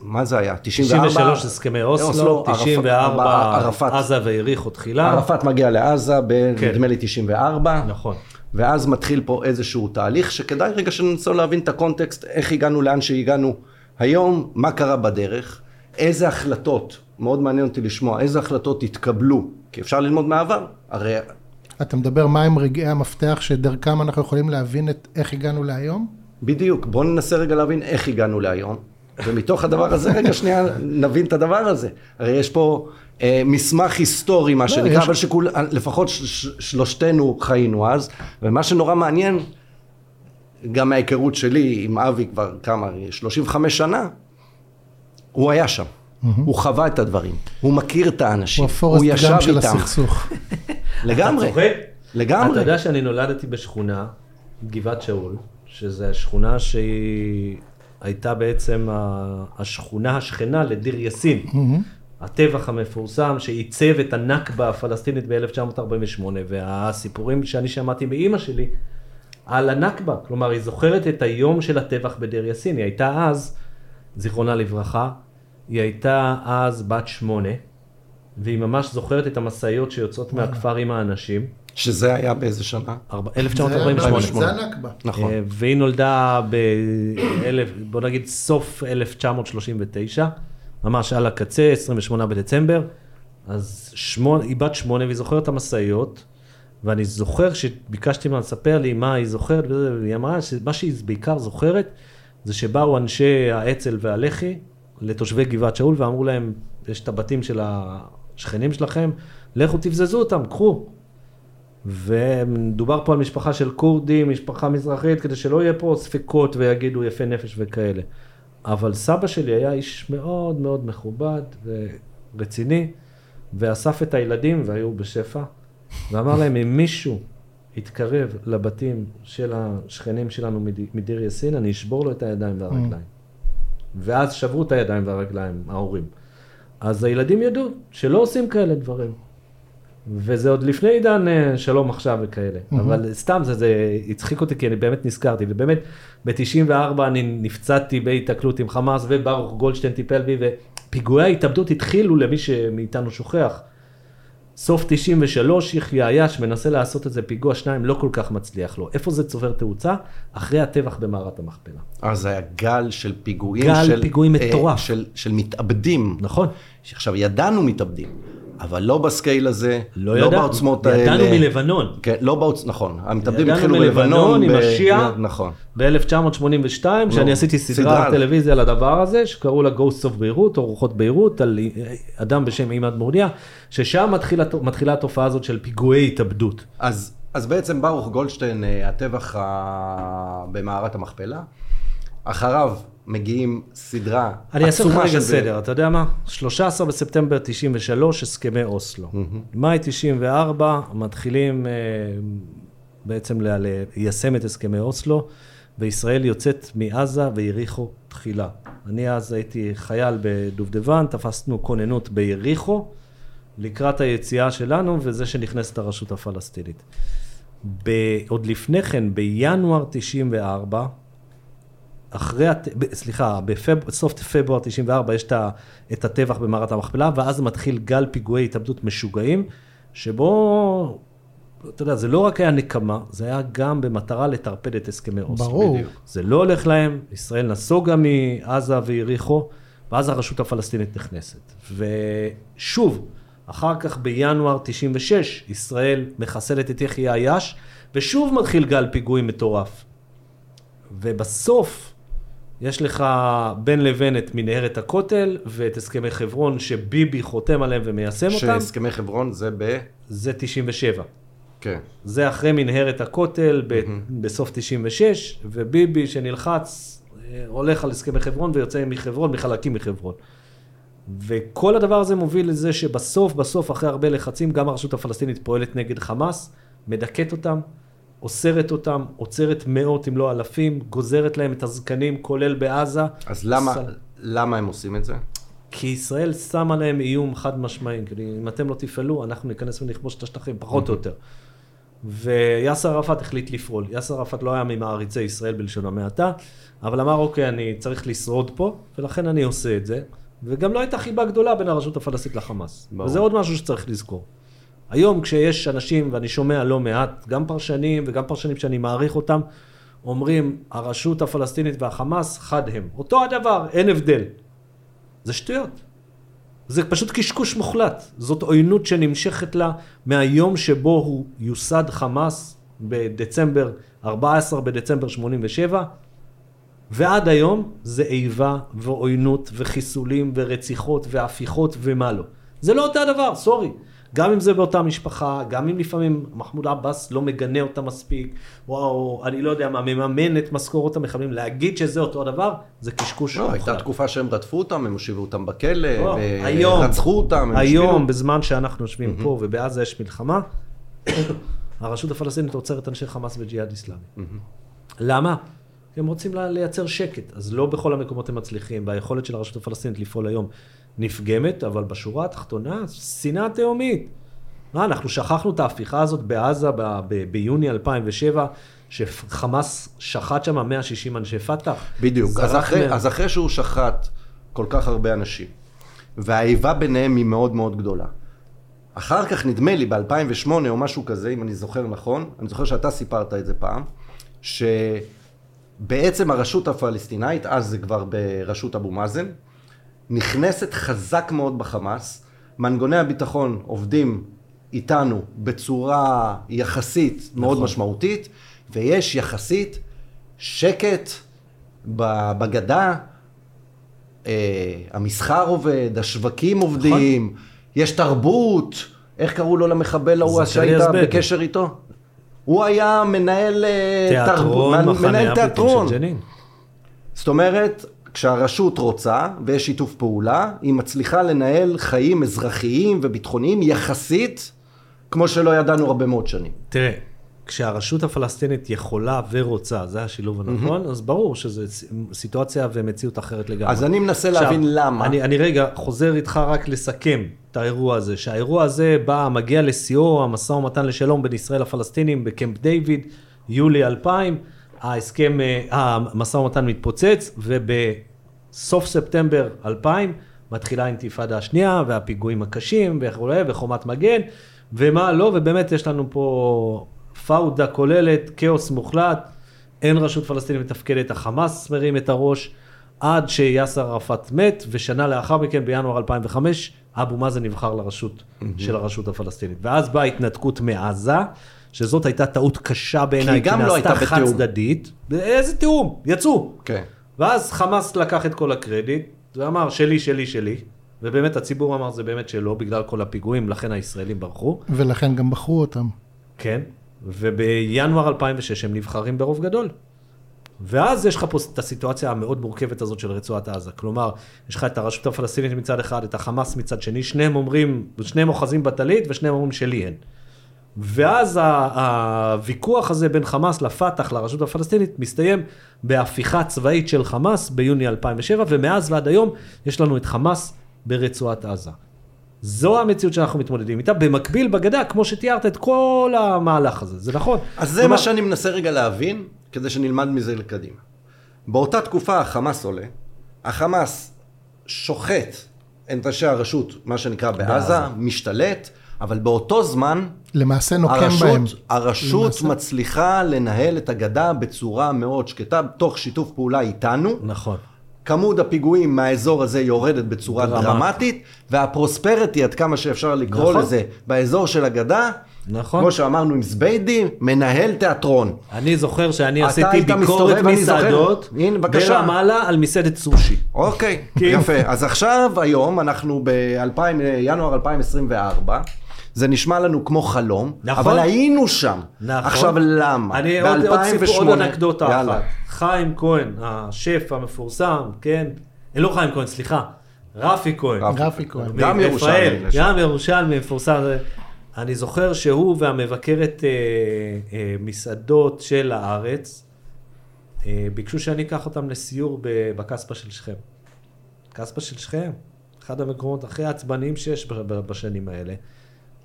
מה זה היה? 94? 93 הסכמי אוסלו, אוסלו, 94 ערפאת, עזה והאריכו תחילה. ערפאת מגיע לעזה, כן. נדמה לי 94. נכון. ואז מתחיל פה איזשהו תהליך שכדאי רגע שננסה להבין את הקונטקסט, איך הגענו לאן שהגענו היום, מה קרה בדרך, איזה החלטות, מאוד מעניין אותי לשמוע, איזה החלטות התקבלו, כי אפשר ללמוד מהעבר, הרי אתה מדבר מהם רגעי המפתח שדרכם אנחנו יכולים להבין את איך הגענו להיום? בדיוק, בואו ננסה רגע להבין איך הגענו להיום, ומתוך הדבר הזה רגע שנייה נבין את הדבר הזה. הרי יש פה אה, מסמך היסטורי מה שנקרא, יש- אבל שלפחות שלושתנו חיינו אז, ומה שנורא מעניין, גם מההיכרות שלי עם אבי כבר כמה, 35 שנה, הוא היה שם. הוא חווה את הדברים, הוא מכיר את האנשים, הוא הפורסט ישב גם של איתם. הסכסוך. לגמרי? לגמרי. אתה יודע שאני נולדתי בשכונה, גבעת שאול, שזו השכונה שהיא הייתה בעצם השכונה השכנה לדיר יאסין. הטבח המפורסם שעיצב את הנכבה הפלסטינית ב-1948, והסיפורים שאני שמעתי מאימא שלי על הנכבה, כלומר היא זוכרת את היום של הטבח בדיר יאסין, היא הייתה אז, זיכרונה לברכה, היא הייתה אז בת שמונה, והיא ממש זוכרת את המשאיות שיוצאות מהכפר עם האנשים, שזה היה באיזה שנה? ארבע- זה 1948. זה הנכבה. נכון. אה, והיא נולדה ב... בוא נגיד סוף 1939, ממש על הקצה, 28 בדצמבר. אז שמונה, היא בת שמונה והיא זוכרת את המשאיות, ואני זוכר שביקשתי ממנה לספר לי מה היא זוכרת, והיא אמרה שמה שהיא בעיקר זוכרת, זה שבאו אנשי האצ"ל והלח"י לתושבי גבעת שאול ואמרו להם, יש את הבתים של השכנים שלכם, לכו תבזזו אותם, קחו. ומדובר פה על משפחה של כורדים, משפחה מזרחית, כדי שלא יהיה פה ספקות ויגידו יפה נפש וכאלה. אבל סבא שלי היה איש מאוד מאוד מכובד ורציני, ואסף את הילדים, והיו בשפע, ואמר להם, אם מישהו יתקרב לבתים של השכנים שלנו מד- מדיר יאסין, אני אשבור לו את הידיים והרגליים. ואז שברו את הידיים והרגליים, ההורים. אז הילדים ידעו שלא עושים כאלה דברים. וזה עוד לפני עידן אה, שלום עכשיו וכאלה. Mm-hmm. אבל סתם זה, זה הצחיק אותי כי אני באמת נזכרתי, ובאמת ב-94 אני נפצעתי בהיתקלות עם חמאס וברוך גולדשטיין טיפל בי, ופיגועי ההתאבדות התחילו למי שמאיתנו שוכח. סוף 93, יחיא עיאש מנסה לעשות איזה פיגוע שניים, לא כל כך מצליח לו. איפה זה צובר תאוצה? אחרי הטבח במערת המכפלה. אז היה גל של פיגועים. גל של, פיגועים מטורף. אה, של, של מתאבדים. נכון. עכשיו, ידענו מתאבדים, אבל לא בסקייל הזה, לא לא ידענו. בעוצמות האלה. ידענו מלבנון. כן, לא בעוצ... נכון. המתאבדים ידענו התחילו מלבנון בלבנון. עם ב- השיעה. נכון. ב-1982, שאני עשיתי סדרה סדרה. בטלוויזיה על הדבר הזה, שקראו לה Ghosts of ביירות, או רוחות ביירות, על אדם בשם עימאד מורדיה, ששם מתחילה, מתחילה התופעה הזאת של פיגועי התאבדות. אז, אז בעצם ברוך גולדשטיין, אה, הטבח ה... במערת המכפלה, אחריו מגיעים סדרה אני אעשה לך עצומה רגע של- סדר, אתה יודע מה? 13 בספטמבר 93, הסכמי אוסלו. מאי 94, מתחילים אה, בעצם ליישם את הסכמי אוסלו, וישראל יוצאת מעזה ויריחו תחילה. אני אז הייתי חייל בדובדבן, תפסנו כוננות ביריחו, לקראת היציאה שלנו, וזה שנכנסת הרשות הפלסטינית. ב- עוד לפני כן, בינואר 94, אחרי, סליחה, בפב... בסוף פברואר 94 יש את הטבח במערת המכפלה, ואז מתחיל גל פיגועי התאבדות משוגעים, שבו, אתה יודע, זה לא רק היה נקמה, זה היה גם במטרה לטרפד את הסכמי אוסלו. ברור. בדיוק. זה לא הולך להם, ישראל נסוגה מעזה ויריחו, ואז הרשות הפלסטינית נכנסת. ושוב, אחר כך בינואר 96, ישראל מחסלת את יחיא עיאש, ושוב מתחיל גל פיגועים מטורף. ובסוף, יש לך בין לבין את מנהרת הכותל ואת הסכמי חברון שביבי חותם עליהם ומיישם אותם, שהסכמי חברון זה ב... זה 97. כן. זה אחרי מנהרת הכותל ב- בסוף 96, וביבי שנלחץ אה, הולך על הסכמי חברון ויוצא מחברון, מחלקים מחברון. וכל הדבר הזה מוביל לזה שבסוף, בסוף, אחרי הרבה לחצים, גם הרשות הפלסטינית פועלת נגד חמאס, מדכאת אותם, אוסרת אותם, עוצרת מאות אם לא אלפים, גוזרת להם את הזקנים, כולל בעזה. אז למה, סל- למה הם עושים את זה? כי ישראל שמה להם איום חד משמעי, כאילו, אם אתם לא תפעלו, אנחנו ניכנס ונכבוש את השטחים, פחות או יותר. ויאסר ערפאת החליט לפעול. יאסר ערפאת לא היה ממעריצי ישראל בלשון המעטה, אבל אמר, אוקיי, אני צריך לשרוד פה, ולכן אני עושה את זה. וגם לא הייתה חיבה גדולה בין הרשות הפלסטינית לחמאס. ברור. וזה עוד משהו שצריך לזכור. היום כשיש אנשים, ואני שומע לא מעט, גם פרשנים וגם פרשנים שאני מעריך אותם, אומרים, הרשות הפלסטינית והחמאס חד הם. אותו הדבר, אין הבדל. זה שטויות. זה פשוט קשקוש מוחלט. זאת עוינות שנמשכת לה מהיום שבו הוא יוסד חמאס בדצמבר, 14 בדצמבר 87, ועד היום זה איבה ועוינות וחיסולים ורציחות והפיכות ומה לא. זה לא אותו הדבר, סורי. גם אם זה באותה משפחה, גם אם לפעמים מחמוד עבאס לא מגנה אותה מספיק, או אני לא יודע מה, מממן את משכורות המחבלים, להגיד שזה אותו הדבר, זה קשקוש לא, הייתה תקופה שהם רדפו אותם, הם הושיבו אותם בכלא, לא, היום, רצחו אותם, הם היום. בזמן שאנחנו יושבים פה ובעזה יש מלחמה, הרשות הפלסטינית עוצרת אנשי חמאס וג'יהאד איסלאמי. למה? הם רוצים לייצר שקט. אז לא בכל המקומות הם מצליחים, והיכולת של הרשות הפלסטינית לפעול היום נפגמת, אבל בשורה התחתונה, שנאה תהומית. מה, אנחנו שכחנו את ההפיכה הזאת בעזה ב- ב- ביוני 2007, שחמאס שחט שם 160 אנשי פת"ח. בדיוק. אז אחרי, מהם- אז אחרי שהוא שחט כל כך הרבה אנשים, והאיבה ביניהם היא מאוד מאוד גדולה. אחר כך נדמה לי ב-2008 או משהו כזה, אם אני זוכר נכון, אני זוכר שאתה סיפרת את זה פעם, שבעצם הרשות הפלסטינאית, אז זה כבר בראשות אבו מאזן, נכנסת חזק מאוד בחמאס, מנגוני הביטחון עובדים איתנו בצורה יחסית מאוד נכון. משמעותית, ויש יחסית שקט בגדה, אה, המסחר עובד, השווקים עובדים, יש תרבות, איך קראו לו למחבל ההוא שהיית. בקשר איתו? הוא היה מנהל אה, תיאטרון, מחנה מנהל תיאטרון. זאת אומרת, כשהרשות רוצה ויש שיתוף פעולה, היא מצליחה לנהל חיים אזרחיים וביטחוניים יחסית, כמו שלא ידענו הרבה מאוד שנים. תראה, כשהרשות הפלסטינית יכולה ורוצה, זה השילוב הנכון, אז ברור שזו סיטואציה ומציאות אחרת לגמרי. אז אני מנסה להבין למה. אני, אני רגע חוזר איתך רק לסכם את האירוע הזה, שהאירוע הזה בא, מגיע לשיאו, המשא ומתן לשלום בין ישראל לפלסטינים בקמפ דיוויד, יולי 2000, ההסכם, אה, המשא ומתן מתפוצץ, ובסוף ספטמבר 2000, מתחילה האינתיפאדה השנייה, והפיגועים הקשים, וחומת מגן, ומה לא, ובאמת יש לנו פה פאודה כוללת, כאוס מוחלט, אין רשות פלסטינית מתפקדת, החמאס מרים את הראש, עד שיאסר ערפאת מת, ושנה לאחר מכן, בינואר 2005, אבו מאזן נבחר לראשות של הרשות הפלסטינית. ואז באה ההתנתקות מעזה, שזאת הייתה טעות קשה בעיניי, כי לא הייתה נעשתה בתיאום. חד צדדית. איזה תיאום? יצאו. כן. ואז חמאס לקח את כל הקרדיט, ואמר שלי, שלי, שלי. ובאמת הציבור אמר זה באמת שלו, בגלל כל הפיגועים, לכן הישראלים ברחו. ולכן גם בחרו אותם. כן, ובינואר 2006 הם נבחרים ברוב גדול. ואז יש לך פה את הסיטואציה המאוד מורכבת הזאת של רצועת עזה. כלומר, יש לך את הרשות הפלסטינית מצד אחד, את החמאס מצד שני, שניהם אומרים, שניהם אוחזים בטלית ושניהם אומרים שלי הן. ואז הוויכוח הזה בין חמאס לפת"ח, לרשות הפלסטינית, מסתיים בהפיכה צבאית של חמאס ביוני 2007, ומאז ועד היום יש לנו את חמאס ברצועת עזה. זו המציאות שאנחנו מתמודדים איתה, במקביל בגדה, כמו שתיארת את כל המהלך הזה, זה נכון. אז זה כלומר, מה שאני מנסה רגע להבין, כדי שנלמד מזה לקדימה. באותה תקופה החמאס עולה, החמאס שוחט את אנשי הרשות, מה שנקרא בעזה, בעזה. משתלט, אבל באותו זמן למעשה נוקם הרשות, בהם. הרשות למעשה. מצליחה לנהל את הגדה בצורה מאוד שקטה, תוך שיתוף פעולה איתנו. נכון. כמות הפיגועים מהאזור הזה יורדת בצורה דרמטית. דרמטית, והפרוספריטי, עד כמה שאפשר לקרוא נכון. לזה, באזור של הגדה, נכון. כמו שאמרנו עם זביידי, מנהל תיאטרון. אני זוכר שאני עשיתי ביקורת. מסעדות הנה, בבקשה. ברמאללה על מסעדת סושי. אוקיי, כן. יפה. אז עכשיו, היום, אנחנו בינואר 2024, זה נשמע לנו כמו חלום, נכון. אבל היינו שם. נכון. עכשיו, למה? אני עוד, עוד סיפור, עוד ב-2008 אנקדוטה יאללה. אחת. חיים כהן, השף המפורסם, כן? אה, לא חיים כהן, סליחה. רפי כהן. רפי. כהן. גם ירושלמי. גם ירושלמי מפורסם. אני זוכר שהוא והמבקרת אה, אה, מסעדות של הארץ, אה, ביקשו שאני אקח אותם לסיור ב- בקסבה של שכם. קסבה של שכם, אחד המקומות הכי עצבניים שיש ב- ב- בשנים האלה.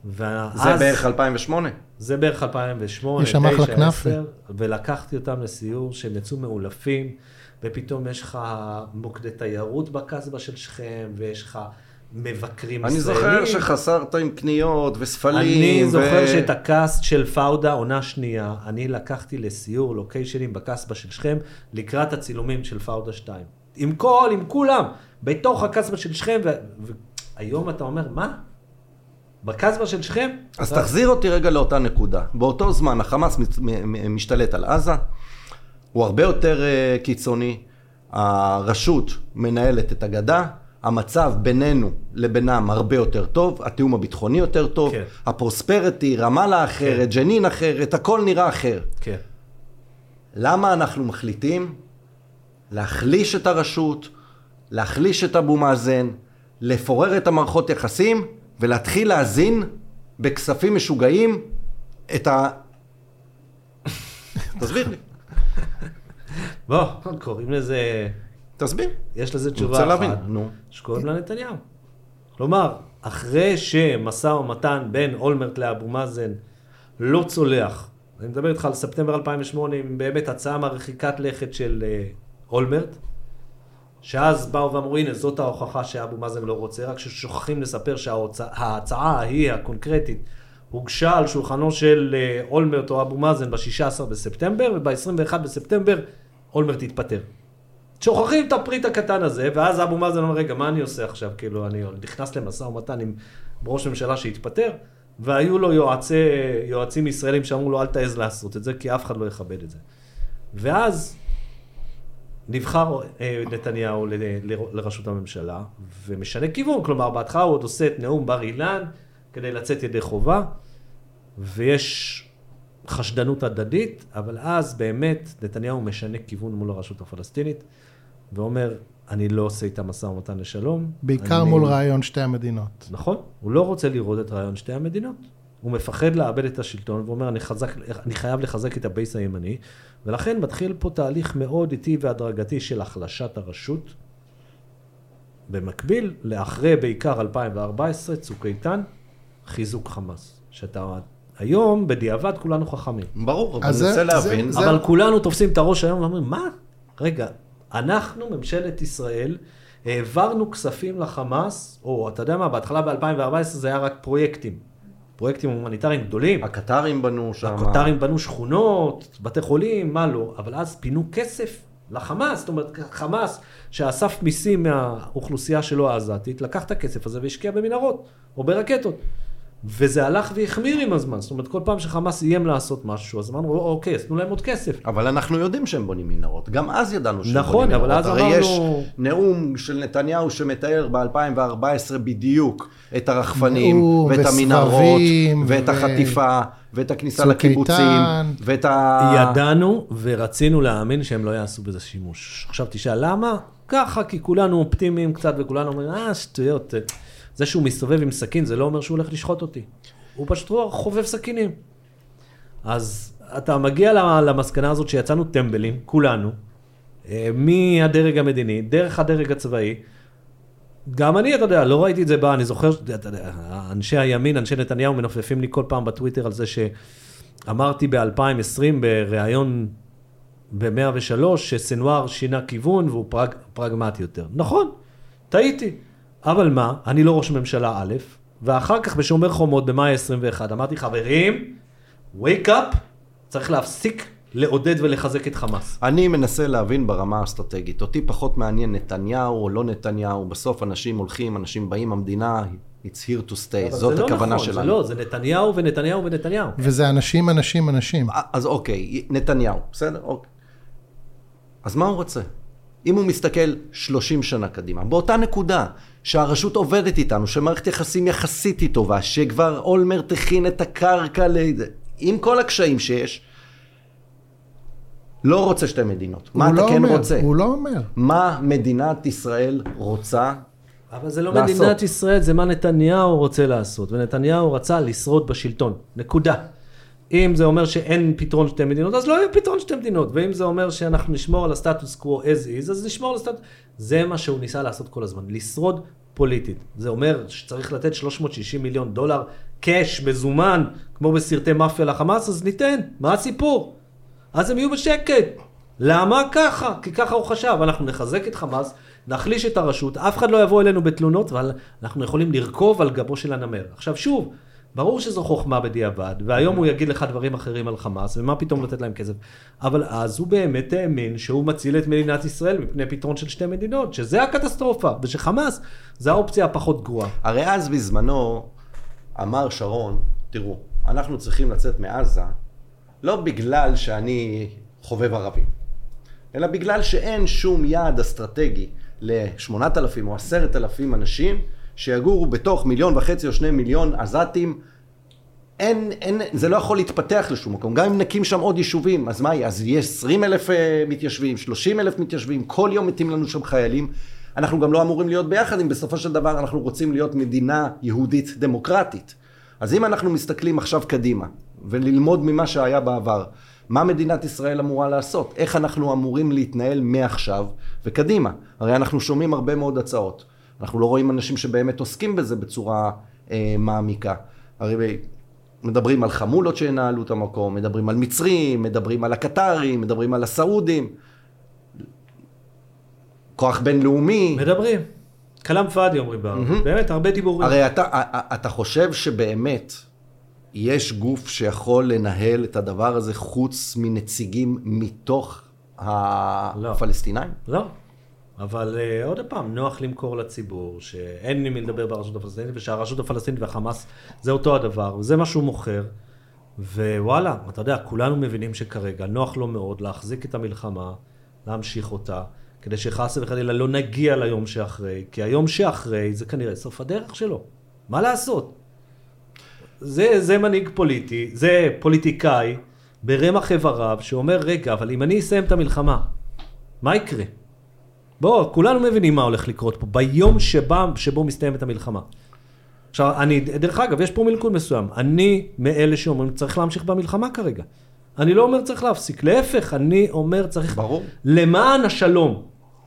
ואז, זה בערך 2008. זה בערך 2008, יש שם אחלה 9, כנאפה. 10, ולקחתי אותם לסיור שהם יצאו מאולפים, ופתאום יש לך מוקדי תיירות בקסבה של שכם, ויש לך מבקרים אני ישראלים. זוכר שחסרת עם קניות וספלים. אני ו- זוכר שאת הקאסט של פאודה, עונה שנייה, אני לקחתי לסיור לוקיישנים בקסבה של שכם, לקראת הצילומים של פאודה 2. עם כל, עם כולם, בתוך הקסבה של שכם, ו- והיום אתה אומר, מה? בקסבה של שכם? אז תחזיר אותי רגע לאותה נקודה. באותו זמן החמאס משתלט על עזה, הוא הרבה יותר אה, קיצוני, הרשות מנהלת את הגדה, המצב בינינו לבינם הרבה יותר טוב, התיאום הביטחוני יותר טוב, כן. הפרוספריטי, רמאללה אחרת, ג'נין אחרת, הכל נראה אחר. כן. למה אנחנו מחליטים להחליש את הרשות, להחליש את אבו מאזן, לפורר את המערכות יחסים ולהתחיל להזין בכספים משוגעים את ה... תסביר לי, בוא, קוראים לזה, תסביר. יש לזה תשובה להבין, אחת, נו. שקוראים לה נתניהו. כלומר, אחרי שמשא ומתן בין אולמרט לאבו מאזן לא צולח, אני מדבר איתך על ספטמבר 2008, עם באמת הצעה מרחיקת לכת של אה, אולמרט, שאז באו ואמרו, הנה, זאת ההוכחה שאבו מאזן לא רוצה, רק ששוכחים לספר שההצעה ההיא, הקונקרטית, הוגשה על שולחנו של אה, אולמרט או אבו מאזן ב-16 בספטמבר, וב-21 בספטמבר אולמרט התפטר. שוכחים את הפריט הקטן הזה, ואז אבו מאזן אומר, רגע, מה אני עושה עכשיו? כאילו, אני נכנס למשא ומתן עם ראש ממשלה שהתפטר, והיו לו יועצי, יועצים ישראלים שאמרו לו, אל תעז לעשות את זה, כי אף אחד לא יכבד את זה. ואז נבחר אה, נתניהו ל- ל- לראשות הממשלה, ומשנה כיוון, כלומר, בהתחלה הוא עוד עושה את נאום בר אילן כדי לצאת ידי חובה, ויש חשדנות הדדית, אבל אז באמת נתניהו משנה כיוון מול הרשות הפלסטינית, ואומר, אני לא עושה איתה משא ומתן לשלום. בעיקר אני... מול רעיון שתי המדינות. נכון, הוא לא רוצה לראות את רעיון שתי המדינות. הוא מפחד לאבד את השלטון, ואומר, אני, חזק, אני חייב לחזק את ה base הימני, ולכן מתחיל פה תהליך מאוד איטי והדרגתי של החלשת הרשות. במקביל, לאחרי בעיקר 2014, צוק איתן, חיזוק חמאס. שאתה היום, בדיעבד, כולנו חכמים. ברור, אבל אני זה- רוצה זה- להבין. זה- אבל כולנו תופסים את הראש היום ואומרים, מה? רגע, אנחנו, ממשלת ישראל, העברנו כספים לחמאס, או אתה יודע מה, בהתחלה ב-2014 זה היה רק פרויקטים. פרויקטים הומניטריים גדולים. הקטרים בנו שם. הקטרים בנו שכונות, בתי חולים, מה לא, אבל אז פינו כסף לחמאס, זאת אומרת, חמאס שאסף מיסים מהאוכלוסייה שלו העזתית, לקח את הכסף הזה והשקיע במנהרות, או ברקטות. וזה הלך והחמיר עם הזמן, זאת אומרת, כל פעם שחמאס איים לעשות משהו, אז אמרנו, אוקיי, אז תנו להם עוד כסף. אבל אנחנו יודעים שהם בונים מנהרות. גם אז ידענו שהם נכון, בונים מנהרות. אבל אז הרי אמרנו- יש נאום של נתניהו שמתאר ב-2014 בדיוק את הרחפנים, ואת המנהרות, ואת החטיפה, ואת הכניסה לקיבוצים, איתן. ואת ה... ידענו ורצינו להאמין שהם לא יעשו בזה שימוש. עכשיו תשאל למה? ככה, כי כולנו אופטימיים קצת וכולנו אומרים, אה, שטויות. זה שהוא מסתובב עם סכין זה לא אומר שהוא הולך לשחוט אותי. הוא פשוט חובב סכינים. אז אתה מגיע למסקנה הזאת שיצאנו טמבלים, כולנו, אה, מהדרג המדיני, דרך הדרג הצבאי. גם אני, אתה יודע, לא ראיתי את זה בא, אני זוכר, אתה יודע, אנשי הימין, אנשי נתניהו מנופפים לי כל פעם בטוויטר על זה שאמרתי ב-2020 בריאיון ב-103 שסנוואר שינה כיוון והוא פרג, פרגמטי יותר. נכון, טעיתי. אבל מה, אני לא ראש ממשלה א', ואחר כך בשומר חומות במאי 21 אמרתי, חברים, wake up, צריך להפסיק לעודד ולחזק את חמאס. אני מנסה להבין ברמה האסטרטגית. אותי פחות מעניין נתניהו או לא נתניהו. בסוף אנשים הולכים, אנשים באים, המדינה, it's here to stay. זאת זה לא הכוונה נכון, שלנו. זה לא, זה נתניהו ונתניהו ונתניהו. וזה אנשים, אנשים, אנשים. אז אוקיי, נתניהו, בסדר? אוקיי. אז מה הוא רוצה? אם הוא מסתכל 30 שנה קדימה, באותה נקודה שהרשות עובדת איתנו, שמערכת יחסים יחסית היא טובה, שכבר אולמרט הכין את הקרקע, לזה, עם כל הקשיים שיש, לא רוצה שתי מדינות. מה אתה לא כן אומר, רוצה? הוא לא אומר. מה מדינת ישראל רוצה? אבל זה לא לעשות. מדינת ישראל, זה מה נתניהו רוצה לעשות. ונתניהו רצה לשרוד בשלטון. נקודה. אם זה אומר שאין פתרון שתי מדינות, אז לא יהיה פתרון שתי מדינות. ואם זה אומר שאנחנו נשמור על הסטטוס קוו as is, אז נשמור על הסטטוס... זה מה שהוא ניסה לעשות כל הזמן, לשרוד פוליטית. זה אומר שצריך לתת 360 מיליון דולר קאש, מזומן, כמו בסרטי מאפיה לחמאס, אז ניתן. מה הסיפור? אז הם יהיו בשקט. למה ככה? כי ככה הוא חשב. אנחנו נחזק את חמאס, נחליש את הרשות, אף אחד לא יבוא אלינו בתלונות, אבל אנחנו יכולים לרכוב על גבו של הנמר. עכשיו שוב, ברור שזו חוכמה בדיעבד, והיום הוא יגיד לך דברים אחרים על חמאס, ומה פתאום לתת להם כסף. אבל אז הוא באמת האמין שהוא מציל את מדינת ישראל מפני פתרון של שתי מדינות, שזה הקטסטרופה, ושחמאס זה האופציה הפחות גרועה. הרי אז בזמנו אמר שרון, תראו, אנחנו צריכים לצאת מעזה לא בגלל שאני חובב ערבים, אלא בגלל שאין שום יעד אסטרטגי ל-8,000 או 10,000 אנשים שיגורו בתוך מיליון וחצי או שני מיליון עזתים. אין, אין, זה לא יכול להתפתח לשום מקום. גם אם נקים שם עוד יישובים, אז מה יהיה? אז יהיה 20 אלף אה, מתיישבים, 30 אלף מתיישבים, כל יום מתים לנו שם חיילים. אנחנו גם לא אמורים להיות ביחד אם בסופו של דבר אנחנו רוצים להיות מדינה יהודית דמוקרטית. אז אם אנחנו מסתכלים עכשיו קדימה וללמוד ממה שהיה בעבר, מה מדינת ישראל אמורה לעשות? איך אנחנו אמורים להתנהל מעכשיו וקדימה? הרי אנחנו שומעים הרבה מאוד הצעות. אנחנו לא רואים אנשים שבאמת עוסקים בזה בצורה אה, מעמיקה. הרי מדברים על חמולות שינהלו את המקום, מדברים על מצרים, מדברים על הקטרים, מדברים על הסעודים. כוח בינלאומי. מדברים. כלאם פאדי אומרים בערבית, באמת, הרבה דיבורים. הרי אתה, אתה חושב שבאמת יש גוף שיכול לנהל את הדבר הזה חוץ מנציגים מתוך הפלסטינאים? לא. אבל uh, עוד פעם, נוח למכור לציבור שאין עם מי לדבר ברשות הפלסטינית, ושהרשות הפלסטינית והחמאס זה אותו הדבר, וזה מה שהוא מוכר. ווואלה, אתה יודע, כולנו מבינים שכרגע נוח לו מאוד להחזיק את המלחמה, להמשיך אותה, כדי שחס וחלילה לא נגיע ליום שאחרי, כי היום שאחרי זה כנראה סוף הדרך שלו. מה לעשות? זה, זה מנהיג פוליטי, זה פוליטיקאי ברמח איבריו שאומר, רגע, אבל אם אני אסיים את המלחמה, מה יקרה? בוא, כולנו מבינים מה הולך לקרות פה, ביום שבא, שבו מסתיימת המלחמה. עכשיו, אני, דרך אגב, יש פה מלכוד מסוים. אני מאלה שאומרים, צריך להמשיך במלחמה כרגע. אני לא אומר צריך להפסיק, להפך, אני אומר צריך... ברור. למען השלום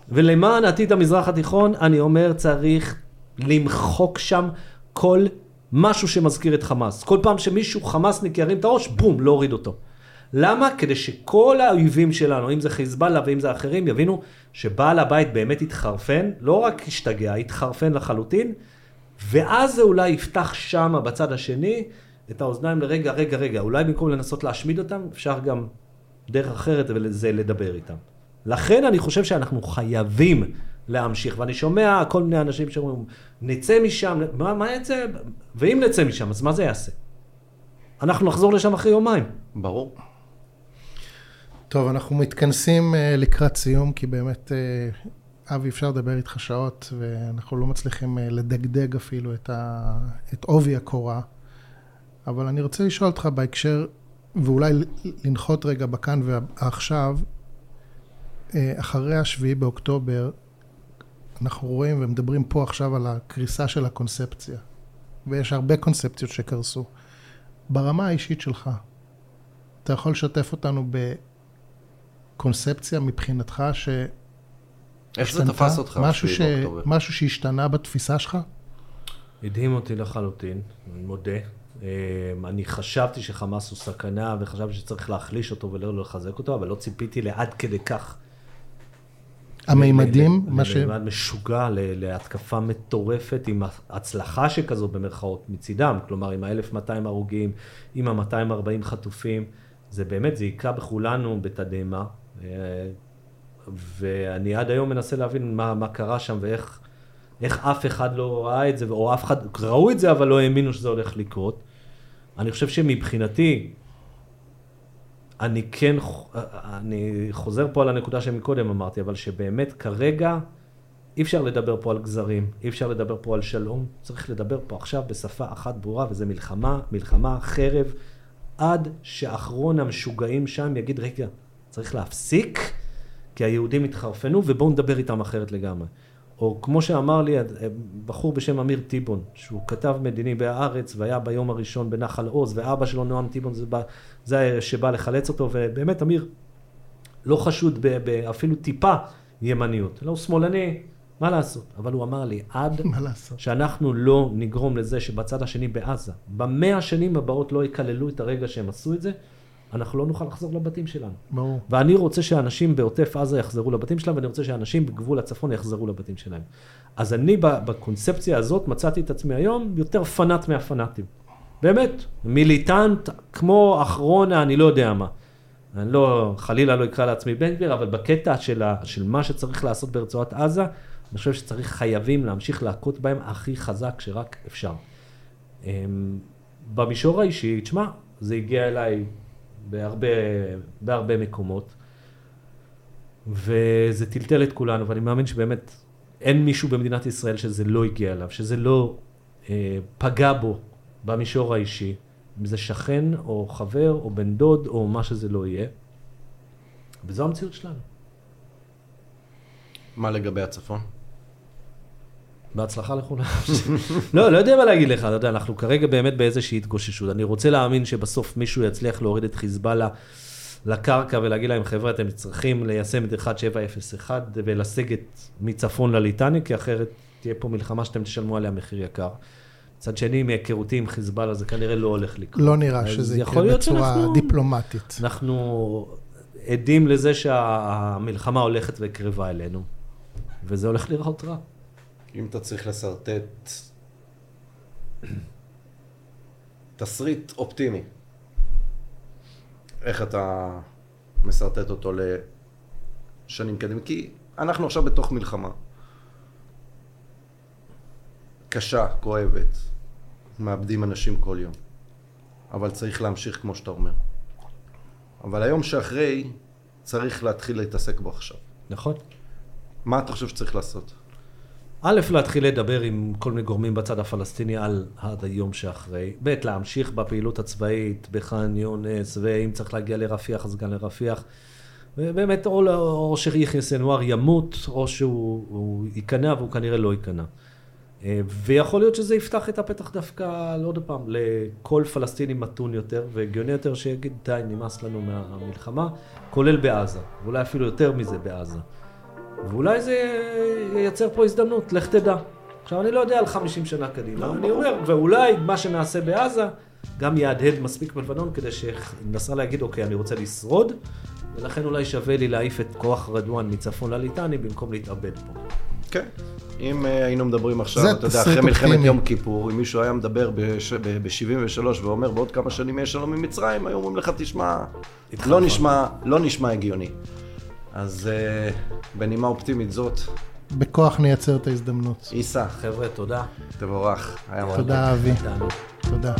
ולמען עתיד המזרח התיכון, אני אומר צריך למחוק שם כל משהו שמזכיר את חמאס. כל פעם שמישהו חמאסניק ירים את הראש, בום, להוריד אותו. למה? כדי שכל האויבים שלנו, אם זה חיזבאללה ואם זה אחרים, יבינו שבעל הבית באמת התחרפן, לא רק השתגע, התחרפן לחלוטין, ואז זה אולי יפתח שמה בצד השני את האוזניים לרגע, רגע, רגע, אולי במקום לנסות להשמיד אותם, אפשר גם דרך אחרת וזה לדבר איתם. לכן אני חושב שאנחנו חייבים להמשיך, ואני שומע כל מיני אנשים שאומרים, נצא משם, מה, מה יצא? ואם נצא משם, אז מה זה יעשה? אנחנו נחזור לשם אחרי יומיים. ברור. טוב, אנחנו מתכנסים uh, לקראת סיום, כי באמת, uh, אבי, אפשר לדבר איתך שעות, ואנחנו לא מצליחים uh, לדגדג אפילו את, ה... את עובי הקורה. אבל אני רוצה לשאול אותך בהקשר, ואולי לנחות רגע בכאן ועכשיו, אחרי השביעי באוקטובר, אנחנו רואים ומדברים פה עכשיו על הקריסה של הקונספציה. ויש הרבה קונספציות שקרסו. ברמה האישית שלך, אתה יכול לשתף אותנו בקונספציה מבחינתך ש... איך זה תפס אותך? משהו, ש... משהו שהשתנה בתפיסה שלך? הדהים אותי לחלוטין, אני מודה. אמ, אני חשבתי שחמאס הוא סכנה וחשבתי שצריך להחליש אותו ולא לחזק אותו, אבל לא ציפיתי לעד כדי כך המימדים, מה ש... מימד משוגע להתקפה מטורפת עם הצלחה שכזו במרכאות מצידם, כלומר עם ה-1200 הרוגים, עם ה-240 חטופים, זה באמת, זה היכה בכולנו בתדהמה. ואני עד היום מנסה להבין מה, מה קרה שם ואיך איך אף אחד לא ראה את זה, או אף אחד, ראו את זה אבל לא האמינו שזה הולך לקרות. אני חושב שמבחינתי, אני כן, אני חוזר פה על הנקודה שמקודם אמרתי, אבל שבאמת כרגע אי אפשר לדבר פה על גזרים, אי אפשר לדבר פה על שלום, צריך לדבר פה עכשיו בשפה אחת ברורה, וזה מלחמה, מלחמה, חרב, עד שאחרון המשוגעים שם יגיד, רגע, צריך להפסיק, כי היהודים התחרפנו, ובואו נדבר איתם אחרת לגמרי. או כמו שאמר לי בחור בשם אמיר טיבון, שהוא כתב מדיני בהארץ והיה ביום הראשון בנחל עוז, ואבא שלו נועם טיבון זה, בא, זה שבא לחלץ אותו, ובאמת אמיר לא חשוד אפילו טיפה ימניות, לא הוא שמאלני, מה לעשות? אבל הוא אמר לי, עד שאנחנו לא נגרום לזה שבצד השני בעזה, במאה השנים הבאות לא יקללו את הרגע שהם עשו את זה, אנחנו לא נוכל לחזור לבתים שלנו. ברור. ואני רוצה שאנשים בעוטף עזה יחזרו לבתים שלהם, ואני רוצה שאנשים בגבול הצפון יחזרו לבתים שלהם. אז אני בקונספציה הזאת מצאתי את עצמי היום יותר פנאט מהפנאטים. באמת, מיליטנט כמו אחרון אני לא יודע מה. אני לא, חלילה לא אקרא לעצמי בן גביר, אבל בקטע של, ה, של מה שצריך לעשות ברצועת עזה, אני חושב שצריך, חייבים להמשיך להכות בהם הכי חזק שרק אפשר. אמ, במישור האישי, תשמע, זה הגיע אליי בהרבה, בהרבה מקומות, וזה טלטל את כולנו, ואני מאמין שבאמת אין מישהו במדינת ישראל שזה לא הגיע אליו, שזה לא אה, פגע בו במישור האישי, אם זה שכן או חבר או בן דוד או מה שזה לא יהיה, וזו המציאות שלנו. מה לגבי הצפון? בהצלחה לכולם. לא, לא יודע מה להגיד לך, אתה יודע, אנחנו כרגע באמת באיזושהי התגוששות. אני רוצה להאמין שבסוף מישהו יצליח להוריד את חיזבאללה לקרקע ולהגיד להם, חבר'ה, אתם צריכים ליישם את 1701 ולסגת מצפון לליטני, כי אחרת תהיה פה מלחמה שאתם תשלמו עליה מחיר יקר. מצד שני, מהיכרותי עם חיזבאללה, זה כנראה לא הולך לקרות. לא נראה שזה יקרה בצורה שאנחנו, דיפלומטית. אנחנו עדים לזה שהמלחמה הולכת וקרבה אלינו, וזה הולך לראות רע. אם אתה צריך לשרטט תסריט אופטימי, איך אתה משרטט אותו לשנים קדימה? כי אנחנו עכשיו בתוך מלחמה. קשה, כואבת, מאבדים אנשים כל יום. אבל צריך להמשיך כמו שאתה אומר. אבל היום שאחרי, צריך להתחיל להתעסק בו עכשיו. נכון. מה אתה חושב שצריך לעשות? א', להתחיל לדבר עם כל מיני גורמים בצד הפלסטיני על עד היום שאחרי. ב', להמשיך בפעילות הצבאית בח'אן יונס, ואם צריך להגיע לרפיח, אז גם לרפיח. ובאמת, או, או שיחיא סנואר ימות, או שהוא ייכנע, והוא כנראה לא ייכנע. אה, ויכול להיות שזה יפתח את הפתח דווקא, לא עוד פעם, לכל פלסטיני מתון יותר, והגיוני יותר שיגיד, די, נמאס לנו מהמלחמה, כולל בעזה, ואולי אפילו יותר מזה בעזה. ואולי זה ייצר פה הזדמנות, לך תדע. עכשיו, אני לא יודע על 50 שנה קדימה, לא, אני אומר, ואולי מה שנעשה בעזה גם יהדהד מספיק בלבנון כדי שנסראללה יגיד, אוקיי, אני רוצה לשרוד, ולכן אולי שווה לי להעיף את כוח רדואן מצפון לליטני במקום להתאבד פה. כן. אם אה, היינו מדברים עכשיו, אתה יודע, אחרי מלחמת. יום כיפור, אם מישהו היה מדבר ב-73 ואומר בעוד כמה שנים יהיה שלום עם מצרים, היו אומרים לך, תשמע, לא לא נשמע הגיוני. אז אה, בנימה אופטימית זאת. בכוח נייצר את ההזדמנות. עיסא. חבר'ה, תודה. תבורך. היה מאוד. תודה, אבי. תודה.